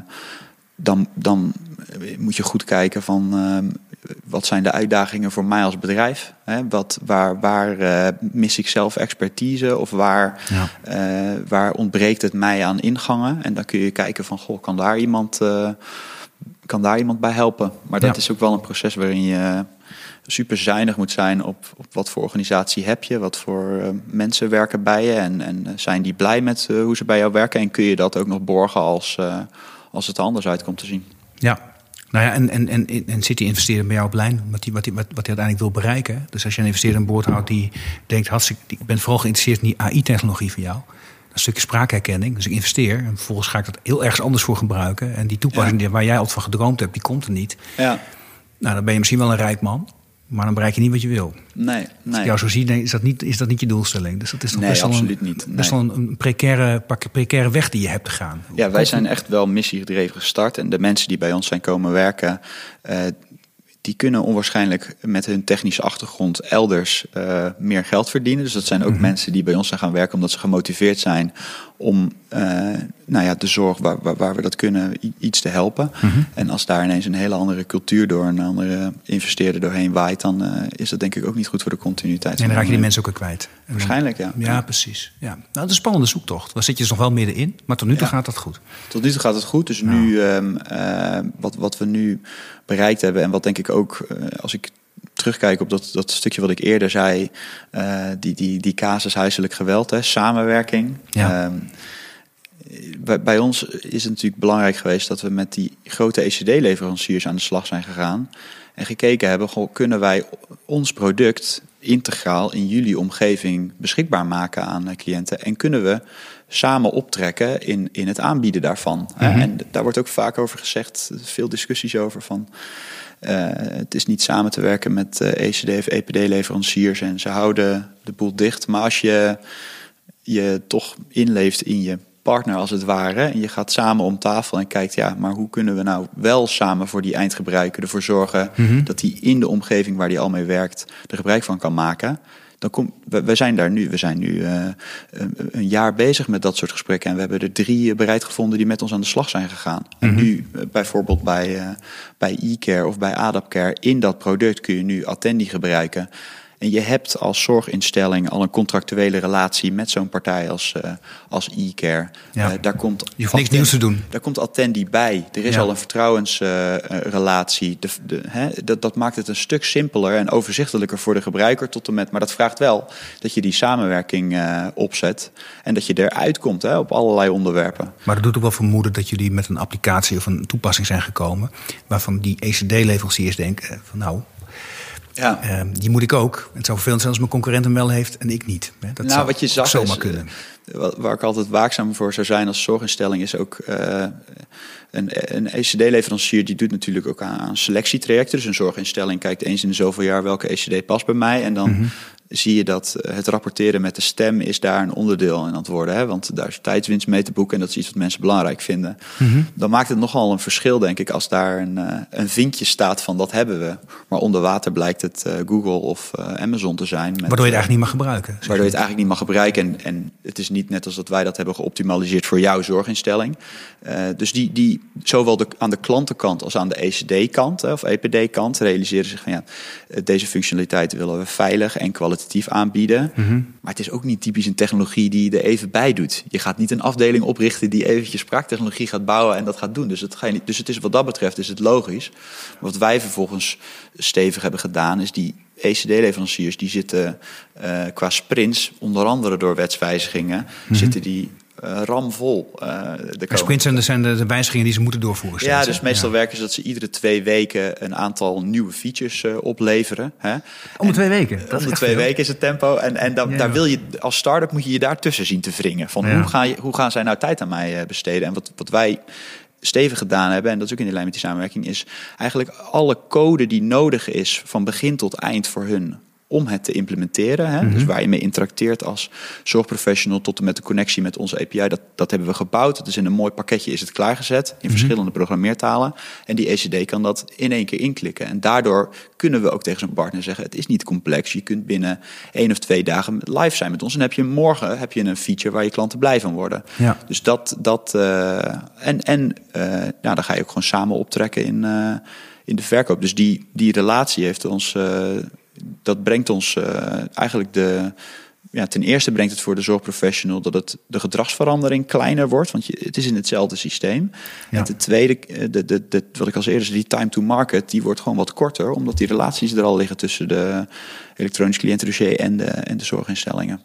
dan, dan moet je goed kijken van uh, wat zijn de uitdagingen voor mij als bedrijf? Hè? Wat, waar waar uh, mis ik zelf expertise of waar, ja. uh, waar ontbreekt het mij aan ingangen? En dan kun je kijken van, goh, kan daar iemand kan daar iemand bij helpen. Maar dat ja. is ook wel een proces waarin je super zuinig moet zijn op, op wat voor organisatie heb je, wat voor uh, mensen werken bij je en, en zijn die blij met hoe ze bij jou werken en kun je dat ook nog borgen als, als het er anders uit komt te zien. Ja, nou ja, en, en, en, en City investeren bij jou op lijn, wat hij wat die, wat, wat die uiteindelijk wil bereiken. Dus als je een investeerder aan boord houdt die denkt, hartstikke, ik ben vooral geïnteresseerd in die AI-technologie van jou. Een stukje spraakherkenning. Dus ik investeer en vervolgens ga ik dat heel ergens anders voor gebruiken. En die toepassing ja. waar jij altijd van gedroomd hebt, die komt er niet. Ja. Nou, dan ben je misschien wel een rijk man. Maar dan bereik je niet wat je wil. Nee, Als ik jou zo zie, is dat niet, is dat niet je doelstelling. Dus dat is toch nee, best wel absoluut een, niet. Nee. Best wel een, een precaire, precaire weg die je hebt te gaan. Ja, wij zijn echt wel missiegedreven gestart. En de mensen die bij ons zijn komen werken... Uh, die kunnen onwaarschijnlijk met hun technische achtergrond elders uh, meer geld verdienen. Dus dat zijn ook Mhm. mm -hmm. mensen die bij ons zijn gaan werken omdat ze gemotiveerd zijn om uh, nou ja, de zorg waar, waar, waar, we dat kunnen iets te helpen. Mhm. Mm -hmm. En als daar ineens een hele andere cultuur door een andere investeerder doorheen waait, dan uh, is dat denk ik ook niet goed voor de continuïteit. En dan raak je die mensen ook weer kwijt. Waarschijnlijk, ja. Ja, precies. Ja. Nou, dat is een spannende zoektocht. Daar zit je dus nog wel middenin, maar tot nu toe ja. gaat dat goed. Tot nu toe gaat het goed. Dus nou. nu, um, uh, wat, wat we nu bereikt hebben en wat denk ik ook, als ik terugkijk op dat, dat stukje wat ik eerder zei, uh, die, die, die casus huiselijk geweld, hè, samenwerking. Ja. Um, bij, bij, ons is het natuurlijk belangrijk geweest dat we met die grote ECD-leveranciers aan de slag zijn gegaan. En gekeken hebben, goh, kunnen wij ons product integraal in jullie omgeving beschikbaar maken aan cliënten? En kunnen we samen optrekken in, in het aanbieden daarvan? Mm -hmm. En daar wordt ook vaak over gezegd, veel discussies over van. Uh, het is niet samen te werken met ECD of EPD-leveranciers en ze houden de boel dicht. Maar als je je toch inleeft in je partner als het ware. En je gaat samen om tafel en kijkt, ja, maar hoe kunnen we nou wel samen voor die eindgebruiker ervoor zorgen mm -hmm. dat hij in de omgeving waar hij al mee werkt er gebruik van kan maken. Dan kom, we, we zijn daar nu, we zijn nu uh, een, een jaar bezig met dat soort gesprekken. En we hebben er drie bereid gevonden die met ons aan de slag zijn gegaan. Mm -hmm. En nu uh, bijvoorbeeld bij, uh, bij e-care of bij Adapcare, in dat product kun je nu Attendi gebruiken. En je hebt als zorginstelling al een contractuele relatie met zo'n partij als, uh, als e-care. Ja. Uh, daar komt je hoeft niks nieuws te doen. Daar komt Attendi bij. Er is ja. al een vertrouwensrelatie. Uh, dat, dat maakt het een stuk simpeler en overzichtelijker voor de gebruiker tot en met. Maar dat vraagt wel dat je die samenwerking uh, opzet. En dat je eruit komt hè, op allerlei onderwerpen. Maar dat doet ook wel vermoeden dat jullie met een applicatie of een toepassing zijn gekomen. Waarvan die ECD-leveranciers denken van nou, ja. Uh, die moet ik ook. Het zou vervelend zijn als mijn concurrent hem wel heeft en ik niet. Dat nou, wat je zag zomaar is, kunnen. Waar ik altijd waakzaam voor zou zijn als zorginstelling is ook uh, een, een ECD-leverancier die doet natuurlijk ook aan, aan selectietrajecten. Dus een zorginstelling kijkt eens in de zoveel jaar welke ECD past bij mij en dan. Mm -hmm zie je dat het rapporteren met de stem is daar een onderdeel in aan het worden. Hè? Want daar is tijdswinst mee te boeken en dat is iets wat mensen belangrijk vinden. Mm Mhm. -hmm. Dan maakt het nogal een verschil, denk ik, als daar een, uh, een vinkje staat van dat hebben we. Maar onder water blijkt het uh, Google of uh, Amazon te zijn. Met, waardoor je het eigenlijk niet mag gebruiken. Waardoor je het eigenlijk niet mag gebruiken. En, en het is niet net als dat wij dat hebben geoptimaliseerd voor jouw zorginstelling. Dus die, die zowel de, aan de klantenkant als aan de ECD-kant of EPD-kant realiseren zich van ja, deze functionaliteit willen we veilig en kwalitatief aanbieden. Mhm. Mm -hmm. Maar het is ook niet typisch een technologie die er even bij doet. Je gaat niet een afdeling oprichten die eventjes spraaktechnologie gaat bouwen en dat gaat doen. Dus het, ga je niet, dus het is wat dat betreft is het logisch. Wat wij vervolgens stevig hebben gedaan is die ECD-leveranciers die zitten uh, qua sprints, onder andere door wetswijzigingen, mm -hmm. zitten die ramvol. Uh, de sprints zijn de, de, wijzigingen die ze moeten doorvoeren. Ja, dus meestal ja. werken ze dat ze iedere twee weken een aantal nieuwe features uh, opleveren. Hè? Om de twee weken? Dat om de twee veel. weken is het tempo. En, en dan, ja, daar wil je, als start-up moet je je daartussen zien te wringen. Van hoe, ga je, hoe gaan zij nou tijd aan mij besteden? En wat, wat wij stevig gedaan hebben, en dat is ook in de lijn met die samenwerking, is eigenlijk alle code die nodig is van begin tot eind voor hun om het te implementeren. Hè? Mm -hmm. Dus waar je mee interacteert als zorgprofessional tot en met de connectie met onze API. Dat, dat hebben we gebouwd. Dus in een mooi pakketje is het klaargezet in mm -hmm. verschillende programmeertalen. En die ECD kan dat in één keer inklikken. En daardoor kunnen we ook tegen zo'n partner zeggen: het is niet complex. Je kunt binnen één of twee dagen live zijn met ons. En heb je morgen heb je een feature waar je klanten blij van worden. Ja. Dus dat, dat uh, en, en uh, nou, dan ga je ook gewoon samen optrekken in, uh, in de verkoop. Dus die, die relatie heeft ons dat brengt ons uh, eigenlijk de, ja, ten eerste brengt het voor de zorgprofessional dat het de gedragsverandering kleiner wordt, want je, het is in hetzelfde systeem. Ja. En ten tweede, eh, de, de, de, wat ik al eerder zei, die time to market, die wordt gewoon wat korter, omdat die relaties er al liggen tussen de elektronisch cliëntendossier en de, en de zorginstellingen.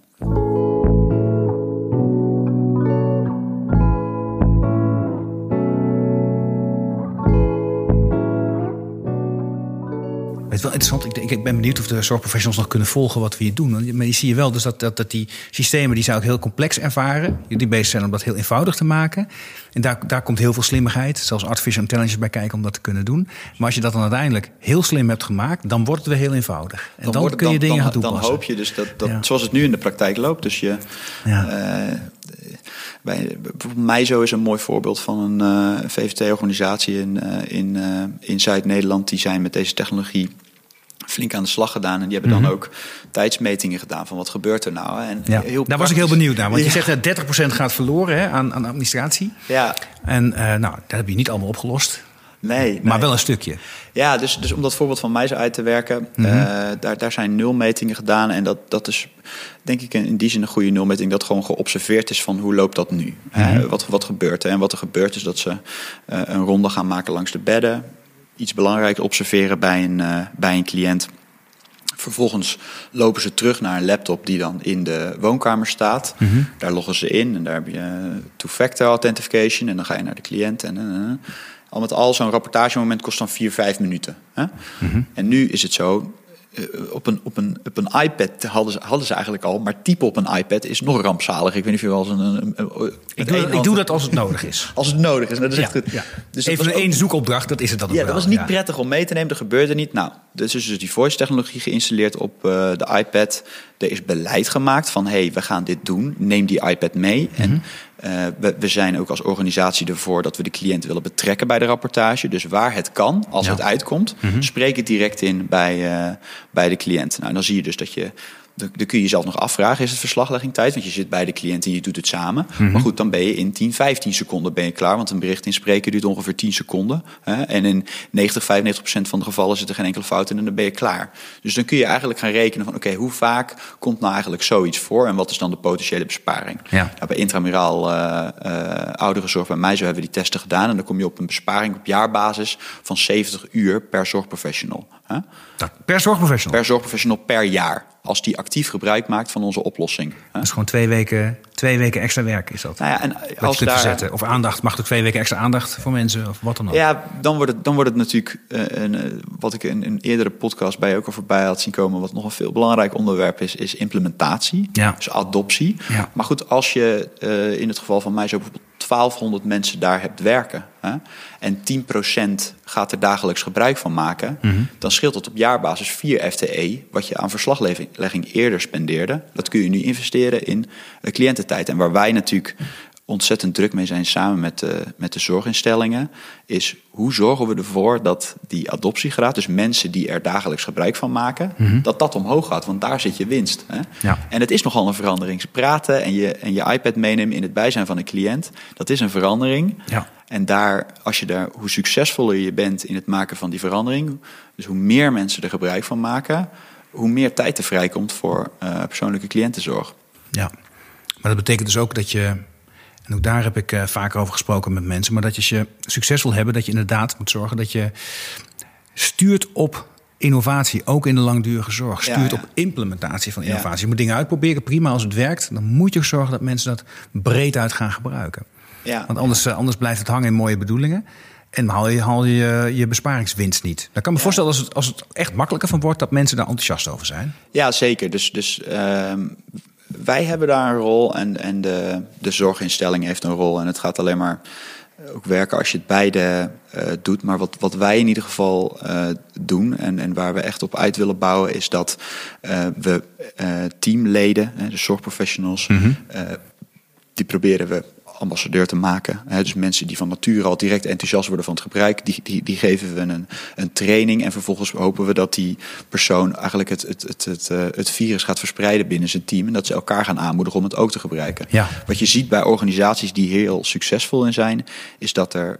Het is wel interessant. Ik, ik ben benieuwd of de zorgprofessionals nog kunnen volgen wat we hier doen. Maar je zie je wel dus dat, dat, dat die systemen die zou ik heel complex ervaren. Die bezig zijn om dat heel eenvoudig te maken. En daar, daar komt heel veel slimmigheid, zelfs artificial intelligence bij kijken om dat te kunnen doen. Maar als je dat dan uiteindelijk heel slim hebt gemaakt, dan wordt het weer heel eenvoudig. En dan, wordt- kun je dingen gaan toepassen. Dan hoop je dus dat, dat Ja. zoals het nu in de praktijk loopt. Dus je, Ja. eh, bij, bijvoorbeeld MISO is een mooi voorbeeld van een eh, VVT-organisatie in, eh, in, eh, in Zuid-Nederland. Die zijn met deze technologie flink aan de slag gedaan. En die hebben dan ook tijdsmetingen gedaan van wat gebeurt er nou. hè. En Mhm. Ja, heel daar was ik heel benieuwd naar. Want je zegt dat 30% gaat verloren hè, aan, aan administratie. Ja, En nou, dat heb je niet allemaal opgelost. Nee. Maar wel een stukje. Ja, dus, dus om dat voorbeeld van mij zo uit te werken, Mhm. eh, daar, daar zijn nulmetingen gedaan. En dat, dat is denk ik in die zin een goede nulmeting, dat gewoon geobserveerd is van hoe loopt dat nu? Mhm. Wat, wat gebeurt er? En wat er gebeurt is dat ze eh, een ronde gaan maken langs de bedden. Iets belangrijks observeren bij een, eh, bij een cliënt. Vervolgens lopen ze terug naar een laptop die dan in de woonkamer staat. Mhm. Daar loggen ze in en daar heb je two-factor authentication. En dan ga je naar de cliënt. En. Al met al, zo'n rapportagemoment kost dan 4, 5 minuten. Hè? Mhm. En nu is het zo, eh, op een, op, een, op een iPad hadden ze, hadden ze eigenlijk al, maar typen op een iPad is nog rampzalig. Ik weet niet of je wel eens een. een, een- een- Ik doe, ik doe dat als het nodig is. Als het nodig is. Dat is Ja, echt goed. ja. Dus Even één zoekopdracht, dat is het dan ook ja, wel. dat was niet Ja. prettig om mee te nemen. Dat gebeurde niet. Nou, dus is dus die voice-technologie geïnstalleerd op eh, de iPad. Er is beleid gemaakt van, hé, hey, we gaan dit doen. Neem die iPad mee. Mhm. En eh, we, we zijn ook als organisatie ervoor dat we de cliënt willen betrekken bij de rapportage. Dus waar het kan, als Ja. Het uitkomt, spreek het direct in bij, eh, bij de cliënt. Nou, dan zie je dus dat je... Dan kun je jezelf nog afvragen, is het verslagleggingtijd? Want je zit bij de cliënt en je doet het samen. Mhm. Maar goed, dan ben je in 10, 15 seconden ben je klaar. Want een bericht inspreken duurt ongeveer 10 seconden. Hè? En in 90, 95 procent van de gevallen zit er geen enkele fout in en dan ben je klaar. Dus dan kun je eigenlijk gaan rekenen van... oké, hoe vaak komt nou eigenlijk zoiets voor... en wat is dan de potentiële besparing? Ja. Nou, bij intramuraal eh eh, ouderenzorg bij mij zo hebben we die testen gedaan... en dan kom je op een besparing op jaarbasis van 70 uur per zorgprofessional. Hè? Per zorgprofessional. Per zorgprofessional per jaar. Als die actief gebruik maakt van onze oplossing. Hè? Dat is gewoon twee weken, twee weken extra werk is dat. Nou ja, en als daar, verzetten. Of aandacht. Mag ook twee weken extra aandacht voor mensen of wat dan ook. Ja, dan wordt het, dan wordt het natuurlijk, eh, een, eh, wat ik in een eerdere podcast bij ook al voorbij had zien komen, wat nog een veel belangrijk onderwerp is, is implementatie. Ja. Dus adoptie. Ja. Maar goed, als je eh, in het geval van mij zo bijvoorbeeld 1200 mensen daar hebt werken hè, en 10% gaat er dagelijks gebruik van maken, Mhm. dan scheelt dat op jaarbasis 4 FTE, wat je aan verslaglegging eerder spendeerde. Dat kun je nu investeren in eh, cliëntentijd. En waar wij natuurlijk ontzettend druk mee zijn samen met de, met de zorginstellingen, is hoe zorgen we ervoor dat die adoptiegraad, dus mensen die er dagelijks gebruik van maken, dat dat omhoog gaat, want daar zit je winst. Hè? Mhm. Ja. En het is nogal een verandering. Ze praten en je, en je iPad meenemen in het bijzijn van een cliënt, dat is een verandering. Ja. En daar, als je daar, hoe succesvoller je bent in het maken van die verandering, dus hoe meer mensen er gebruik van maken, hoe meer tijd er vrijkomt voor eh, persoonlijke cliëntenzorg. Ja, maar dat betekent dus ook dat je, en ook daar heb ik eh, vaker over gesproken met mensen, maar dat je als je succes wil hebben, dat je inderdaad moet zorgen dat je stuurt op innovatie, ook in de langdurige zorg. Stuurt ja. op implementatie van innovatie. Je moet dingen uitproberen, prima als het werkt. Dan moet je zorgen dat mensen dat breed uit gaan gebruiken. Ja. Want anders, eh, anders blijft het hangen in mooie bedoelingen. En haal je haal je, je, je besparingswinst niet. Dan kan ik me voorstellen als het, als het echt makkelijker van wordt, dat mensen daar enthousiast over zijn. Ja, zeker. Dus, dus ehm, wij hebben daar een rol en, en de, de zorginstelling heeft een rol. En het gaat alleen maar ook werken als je het beide eh, doet. Maar wat, wat wij in ieder geval eh, doen en, en waar we echt op uit willen bouwen, is dat eh, we eh, teamleden, hè, de zorgprofessionals, eh, die proberen we ambassadeur te maken. Dus mensen die van nature al direct enthousiast worden van het gebruik, die, die, die geven we een, een training. En vervolgens hopen we dat die persoon eigenlijk het, het, het, het, eh, het virus gaat verspreiden binnen zijn team. En dat ze elkaar gaan aanmoedigen om het ook te gebruiken. Ja. Wat je ziet bij organisaties die heel succesvol in zijn, is dat er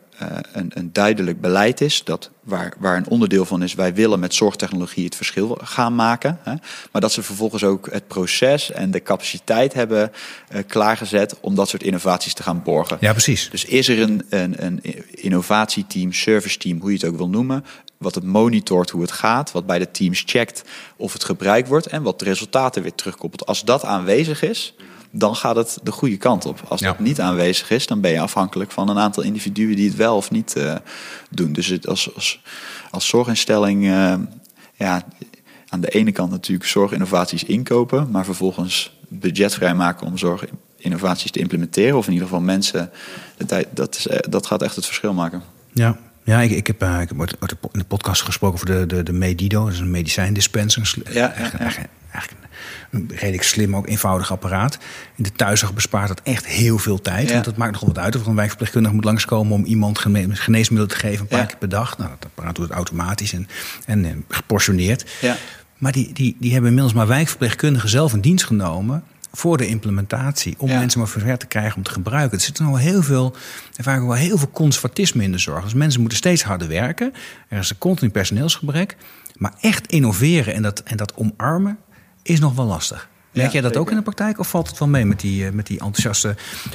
een, een, duidelijk beleid is, dat waar, waar een onderdeel van is, wij willen met zorgtechnologie het verschil gaan maken. Hè, maar dat ze vervolgens ook het proces en de capaciteit hebben uh, klaargezet om dat soort innovaties te gaan borgen. Ja, precies. Dus is er een, een, een innovatieteam, service team, hoe je het ook wil noemen, wat het monitort hoe het gaat, wat bij de teams checkt of het gebruikt wordt en wat de resultaten weer terugkoppelt. Als dat aanwezig is, dan gaat het de goede kant op. Als dat niet aanwezig is, dan ben je afhankelijk van een aantal individuen die het wel of niet uh, doen. Dus het als, als, als zorginstelling, uh, ja, aan de ene kant natuurlijk zorginnovaties inkopen, maar vervolgens budget vrijmaken om zorginnovaties te implementeren. Of in ieder geval mensen, dat, is, dat gaat echt het verschil maken. Ja, ja, ik, ik heb, uh, ik heb in de podcast gesproken over de, de, de Medido. Dat is een medicijndispenser. Ja, ja, ja. Een redelijk slim, ook eenvoudig apparaat. In de thuiszorg bespaart dat echt heel veel tijd. Want het maakt nogal wat uit of een wijkverpleegkundige moet langskomen... om iemand geneesmiddelen te geven, een paar keer per dag. Nou, dat apparaat doet het automatisch en, en, en geportioneerd. Ja. Maar die, die, die hebben inmiddels maar wijkverpleegkundigen zelf in dienst genomen voor de implementatie. Om mensen maar ver te krijgen om te gebruiken. Er zit nog wel heel veel, er vaak wel heel veel conservatisme in de zorg. Dus mensen moeten steeds harder werken. Er is een continu personeelsgebrek. Maar echt innoveren en dat, en dat omarmen is nog wel lastig. Merk jij dat ook in de praktijk of valt het wel mee met die, met die enthousiaste,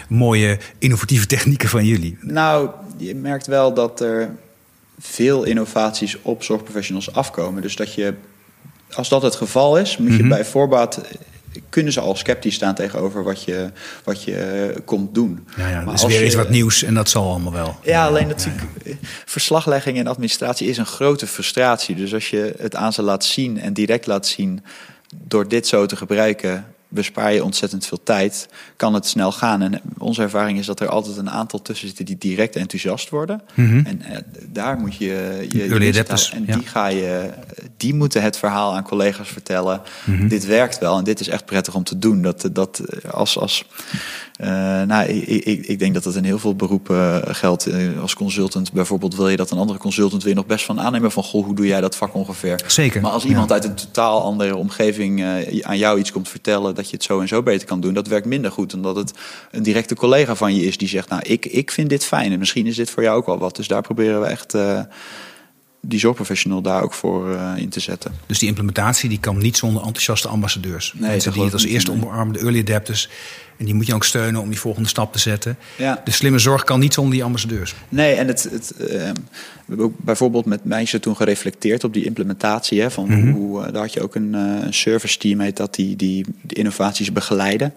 mooie, innovatieve technieken van jullie? Nou, je merkt wel dat er veel innovaties op zorgprofessionals afkomen. Dus dat je, als dat het geval is, moet je bij voorbaat kunnen ze al sceptisch staan tegenover wat je, wat je uh, komt doen. Ja, ja, maar weer eens wat nieuws en dat zal allemaal wel. Ja, alleen natuurlijk, ja, verslaglegging en administratie is een grote frustratie. Dus als je het aan ze laat zien en direct laat zien door dit zo te gebruiken, bespaar je ontzettend veel tijd, kan het snel gaan. En onze ervaring is dat er altijd een aantal tussen zitten die direct enthousiast worden. Mhm. En uh, daar moet je je, je en ja. die ga je, die moeten het verhaal aan collega's vertellen. Mhm. Dit werkt wel en dit is echt prettig om te doen. Dat, dat als, als uh, nou, ik, ik, ik denk dat dat in heel veel beroepen geldt. Uh, als consultant bijvoorbeeld wil je dat een andere consultant weer nog best van aannemen van goh, hoe doe jij dat vak ongeveer? Zeker. Maar als iemand uit een totaal andere omgeving aan jou iets komt vertellen dat je het zo en zo beter kan doen, dat werkt minder goed dan dat het een directe collega van je is die zegt, nou, ik, ik vind dit fijn en misschien is dit voor jou ook wel wat. Dus daar proberen we echt die zorgprofessional daar ook voor uh, in te zetten. Dus die implementatie die kan niet zonder enthousiaste ambassadeurs. Nee, Mensen die het als eerste omarmen, de early adapters. En die moet je ook steunen om die volgende stap te zetten. Ja. De slimme zorg kan niet zonder die ambassadeurs. Nee, en het, het, uh, we hebben ook bijvoorbeeld met mensen toen gereflecteerd op die implementatie. Hè, van Mhm. hoe, uh, daar had je ook een, uh, een service team heet dat die, die de innovaties begeleiden.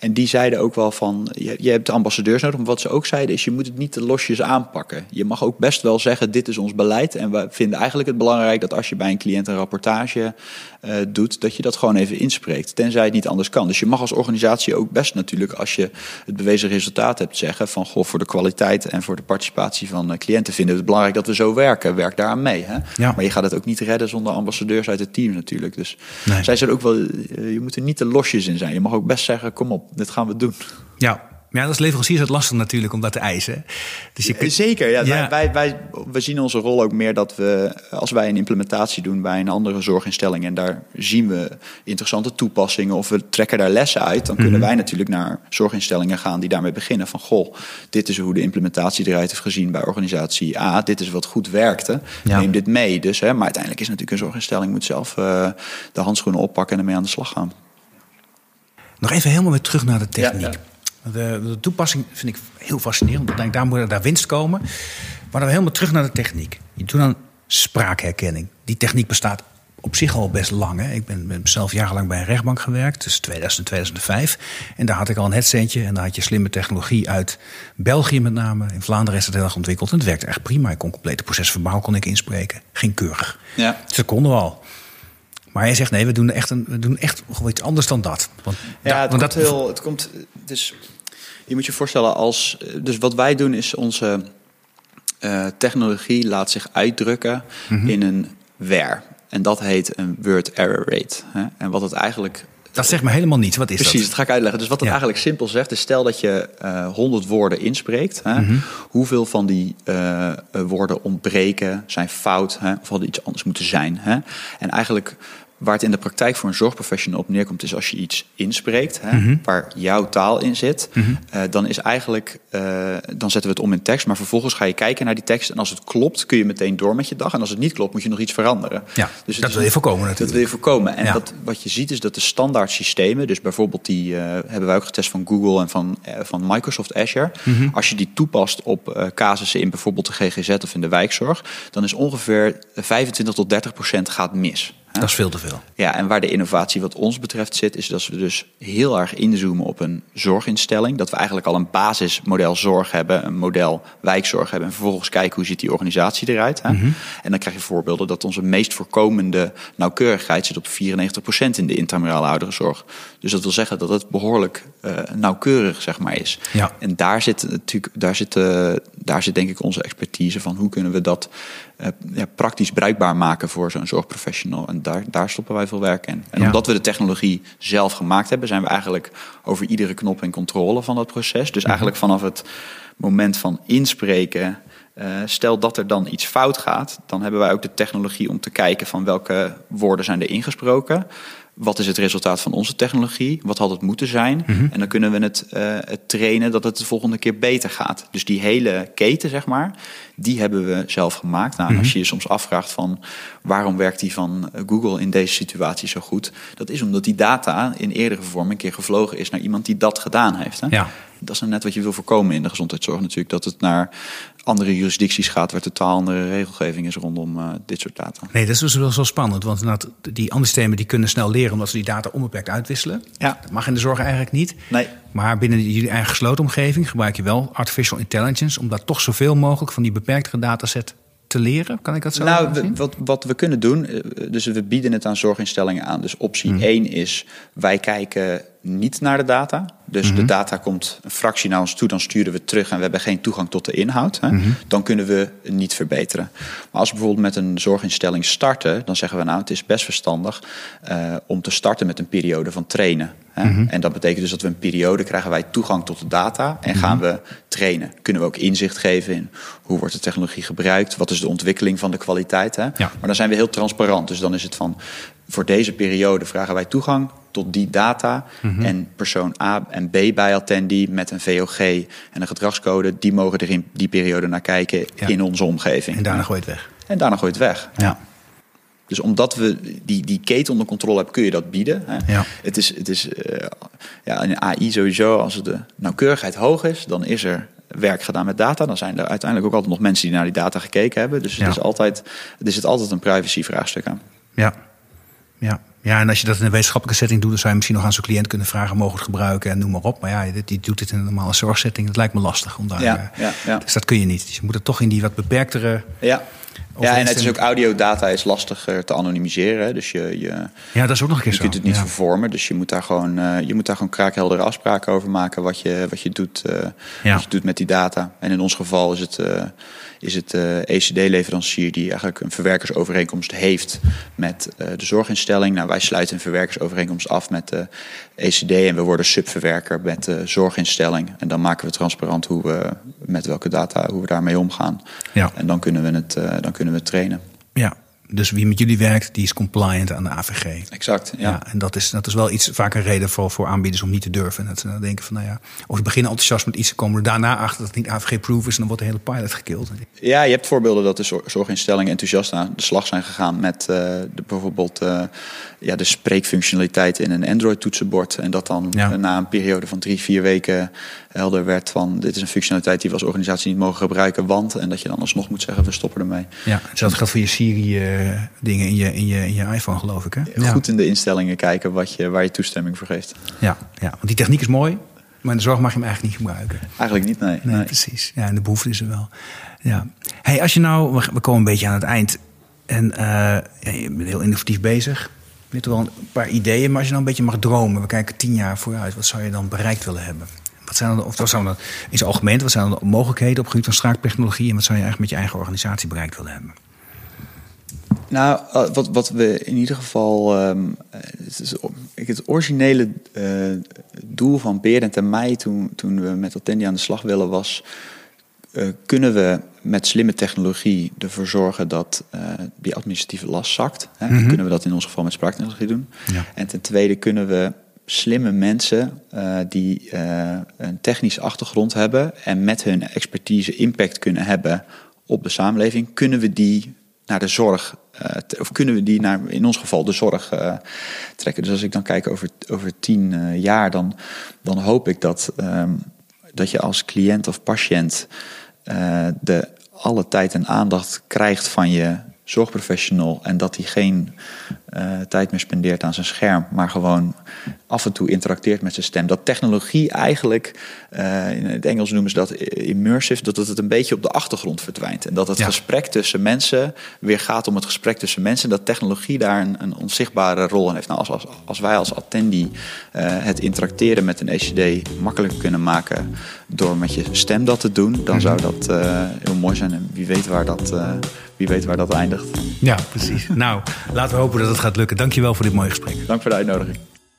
En die zeiden ook wel van, je, je hebt ambassadeurs nodig. Maar wat ze ook zeiden is, je moet het niet te losjes aanpakken. Je mag ook best wel zeggen, dit is ons beleid. En we vinden eigenlijk het belangrijk dat als je bij een cliënt een rapportage uh, doet, dat je dat gewoon even inspreekt. Tenzij het niet anders kan. Dus je mag als organisatie ook best natuurlijk, als je het bewezen resultaat hebt, zeggen van goh, voor de kwaliteit en voor de participatie van uh, cliënten vinden we het belangrijk dat we zo werken. Werk daaraan mee. Hè? Ja. Maar je gaat het ook niet redden zonder ambassadeurs uit het team natuurlijk. Dus Nee. zij zeiden ook wel, uh, je moet er niet te losjes in zijn. Je mag ook best zeggen, kom op, dit gaan we doen. Ja, ja, als leverancier is het lastig natuurlijk om dat te eisen. Dus je kunt... Zeker, ja. Ja. Wij, wij, wij zien onze rol ook meer dat we, als wij een implementatie doen bij een andere zorginstelling en daar zien we interessante toepassingen of we trekken daar lessen uit, dan kunnen Mhm. wij natuurlijk naar zorginstellingen gaan die daarmee beginnen van goh, dit is hoe de implementatie eruit heeft gezien bij organisatie A, dit is wat goed werkte, Ja. neem dit mee. Dus, hè, maar uiteindelijk is natuurlijk een zorginstelling moet zelf uh, de handschoenen oppakken en ermee aan de slag gaan. Nog even helemaal weer terug naar de techniek. Ja. De, de, toepassing vind ik heel fascinerend. Ik denk, daar moet daar winst komen. Maar dan helemaal terug naar de techniek. Je doet dan spraakherkenning. Die techniek bestaat op zich al best lang. Hè. Ik ben, ben zelf jarenlang bij een rechtbank gewerkt, tussen 2000 en 2005. En daar had ik al een headsetje en daar had je slimme technologie uit België met name. In Vlaanderen is het heel erg ontwikkeld en het werkte echt prima. Ik kon complete procesverbaal kon ik inspreken. Ging keurig. Ja. Dus dat konden we al. Maar hij zegt nee, we doen echt, een, we doen echt gewoon iets anders dan dat. Want ja, da, het, want komt dat heel, het komt. Dus je moet je voorstellen als. Dus wat wij doen is onze uh, technologie laat zich uitdrukken mm-hmm. in een WER. En dat heet een word error rate. Hè? En wat het eigenlijk. Dat zegt me helemaal niets. Wat is Precies, dat? dat ga ik uitleggen. Dus wat het ja. eigenlijk simpel zegt, is stel dat je uh, 100 woorden inspreekt. Hè? Mm-hmm. Hoeveel van die uh, woorden ontbreken, zijn fout, hè? of hadden iets anders moeten zijn. Hè? En eigenlijk waar het in de praktijk voor een zorgprofessional op neerkomt, is als je iets inspreekt, hè, waar jouw taal in zit, eh, dan is eigenlijk, eh, dan zetten we het om in tekst, maar vervolgens ga je kijken naar die tekst en als het klopt, kun je meteen door met je dag. En als het niet klopt, moet je nog iets veranderen. Ja, dus dat wil je voorkomen natuurlijk. Dat wil je voorkomen. En Ja. dat, wat je ziet is dat de standaard systemen, dus bijvoorbeeld die eh, hebben wij ook getest van Google en van, van Microsoft Azure. Mhm. Als je die toepast op casussen in bijvoorbeeld de GGZ of in de wijkzorg, dan is ongeveer 25 tot 30 procent gaat mis. Dat is veel te veel. Ja, en waar de innovatie wat ons betreft zit, is dat we dus heel erg inzoomen op een zorginstelling. Dat we eigenlijk al een basismodel zorg hebben, een model wijkzorg hebben. En vervolgens kijken hoe ziet die organisatie eruit. Hè? En dan krijg je voorbeelden dat onze meest voorkomende nauwkeurigheid zit op 94% in de intramurale ouderenzorg. Dus dat wil zeggen dat het behoorlijk eh, nauwkeurig zeg maar, is. Ja. En daar zit natuurlijk, daar zit, eh, daar zit denk ik onze expertise van hoe kunnen we dat ja, praktisch bruikbaar maken voor zo'n zorgprofessional. En daar, daar stoppen wij veel werk in. En Ja. omdat we de technologie zelf gemaakt hebben, zijn we eigenlijk over iedere knop in controle van dat proces. Mhm. Dus eigenlijk vanaf het moment van inspreken. eh, stel dat er dan iets fout gaat, dan hebben wij ook de technologie om te kijken van welke woorden zijn er ingesproken. Wat is het resultaat van onze technologie? Wat had het moeten zijn? Mhm. En dan kunnen we het, eh, het trainen dat het de volgende keer beter gaat. Dus die hele keten, zeg maar, die hebben we zelf gemaakt. Nou, Mhm. Als je je soms afvraagt van waarom werkt die van eh, Google in deze situatie zo goed? Dat is omdat die data in eerdere vorm een keer gevlogen is naar iemand die dat gedaan heeft. Hè? Ja. Dat is nou net wat je wil voorkomen in de gezondheidszorg natuurlijk. Dat het naar andere jurisdicties gaat waar totaal andere regelgeving is rondom eh, dit soort data. Nee, dat is dus wel zo spannend. Want die andere systemen die kunnen snel leren omdat ze die data onbeperkt uitwisselen. Ja. Dat mag in de zorg eigenlijk niet. Nee. Maar binnen jullie eigen gesloten omgeving gebruik je wel artificial intelligence om daar toch zoveel mogelijk van die beperktere dataset te leren. Kan ik dat zo Nou, we- wat, wat we kunnen doen, eh, dus we bieden het aan zorginstellingen aan. Dus optie Hmm. 1 is, wij kijken niet naar de data. Dus Hmm. de data komt een fractie naar ons toe, dan sturen we terug en we hebben geen toegang tot de inhoud. Hè. Hmm. Dan kunnen we niet verbeteren. Maar als we bijvoorbeeld met een zorginstelling starten, dan zeggen we nou, het is best verstandig eh, om te starten met een periode van trainen. Hè. Hmm. En dat betekent dus dat we een periode krijgen wij toegang tot de data en gaan we trainen. Kunnen we ook inzicht geven in hoe wordt de technologie gebruikt, wat is de ontwikkeling van de kwaliteit. Hè? Ja. Maar dan zijn we heel transparant. Dus dan is het van voor deze periode vragen wij toegang tot die data. Mhm. En persoon A en B bij attendee met een VOG en een gedragscode, die mogen er in die periode naar kijken Ja. in onze omgeving. En daarna gooi je het weg. En daarna gooi je het weg. Ja. Dus omdat we die, die keten onder controle hebben, kun je dat bieden. Hè? Ja. Het is, het is eh, ja, in AI sowieso, als de nauwkeurigheid hoog is, dan is er werk gedaan met data. Dan zijn er uiteindelijk ook altijd nog mensen die naar die data gekeken hebben. Dus Ja. het is altijd, er zit altijd een privacy vraagstuk aan. Ja. Ja. Ja, en als je dat in een wetenschappelijke setting doet, dan zou je misschien nog aan zo'n cliënt kunnen vragen: mogen het gebruiken en noem maar op. Maar ja, die, doet dit in een normale zorgsetting. Dat lijkt me lastig om daar. Ja, eh, ja, ja. Dus dat kun je niet. Dus je moet het toch in die wat beperktere. Ja. Ja, en het is ook audiodata is lastiger te anonimiseren. Dus je, je, Ja, dat is ook nog een keer je kunt het niet ja. vervormen. Dus je moet daar gewoon, eh, je moet daar gewoon kraakheldere afspraken over maken wat je, wat je, doet, eh, Ja. wat je doet met die data. En in ons geval is het, eh, is het eh, ECD-leverancier die eigenlijk een verwerkersovereenkomst heeft met eh, de zorginstelling. Nou, wij sluiten een verwerkersovereenkomst af met de ECD en we worden subverwerker met de zorginstelling. En dan maken we transparant hoe we met welke data, hoe we daarmee omgaan. Ja. En dan kunnen we het, eh, dan kunnen we het trainen. ja, dus wie met jullie werkt, die is compliant aan de AVG. Exact, Ja. ja. en dat is, dat is wel iets vaak een reden voor, voor aanbieders om niet te durven. En dat ze dan denken van, nou ja, of ze beginnen enthousiast met iets te komen, er daarna achter dat het niet AVG-proof is, en dan wordt de hele pilot gekild. Ja, je hebt voorbeelden dat de zor- zorginstellingen enthousiast aan de slag zijn gegaan met eh, de, bijvoorbeeld eh, ja, de spreekfunctionaliteit in een Android-toetsenbord. En dat dan Ja. na een periode van drie, vier weken helder werd van dit is een functionaliteit die we als organisatie niet mogen gebruiken, want. En dat je dan alsnog moet zeggen, we stoppen ermee. Ja, hetzelfde geldt voor je Siri-dingen in, je, in, je, in je iPhone, geloof ik. Hè? Ja. Goed in de instellingen kijken wat je, waar je toestemming voor geeft. Ja, ja, want die techniek is mooi, maar in de zorg mag je hem eigenlijk niet gebruiken. Eigenlijk niet, nee. Nee, nee. precies. Ja, en de behoefte is er wel. Ja. Hey, als je nou, we- komen een beetje aan het eind. En eh, ja, je bent heel innovatief bezig. Je hebt wel een paar ideeën, maar als je nou een beetje mag dromen, we kijken tien jaar vooruit, wat zou je dan bereikt willen hebben? Wat zijn dan, of wat dan in zijn algemeen, wat zijn dan de mogelijkheden op het gebied van straaktechnologie en wat zou je eigenlijk met je eigen organisatie bereikt willen hebben? Nou, eh, wat, wat we in ieder geval. ehm, eh, het, is, het originele eh, doel van Berend en mij toen, toen we met Attendi aan de slag willen was. uh, kunnen we met slimme technologie ervoor zorgen dat uh, die administratieve last zakt. Hè? Mm -hmm. Kunnen we dat in ons geval met spraaktechnologie doen? Ja. En ten tweede kunnen we slimme mensen uh, die een technische achtergrond hebben en met hun expertise impact kunnen hebben op de samenleving, kunnen we die naar de zorg, uh, of kunnen we die naar, in ons geval, de zorg trekken. Dus als ik dan kijk over, over tien jaar, dan, dan hoop ik dat, um, dat je als cliënt of patiënt de alle tijd en aandacht krijgt van je zorgprofessional en dat hij geen tijd meer spendeert aan zijn scherm, maar gewoon af en toe interacteert met zijn stem. Dat technologie eigenlijk, uh, in het Engels noemen ze dat immersive, dat het een beetje op de achtergrond verdwijnt. En dat het ja. gesprek tussen mensen weer gaat om het gesprek tussen mensen. En dat technologie daar een, een onzichtbare rol in heeft. Nou, als, als, als wij als attendee uh, het interacteren met een ECD makkelijker kunnen maken door met je stem dat te doen, dan zou dat heel mooi zijn. En wie weet waar dat, wie weet waar dat eindigt. Ja, precies. nou, laten we hopen dat het gaat lukken. Dankjewel voor dit mooie gesprek. Dank voor de uitnodiging.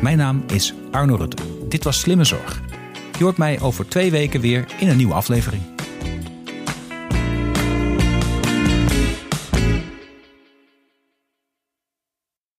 Mijn naam is Arno Rutte. Dit was Slimme Zorg. Je hoort mij over twee weken weer in een nieuwe aflevering.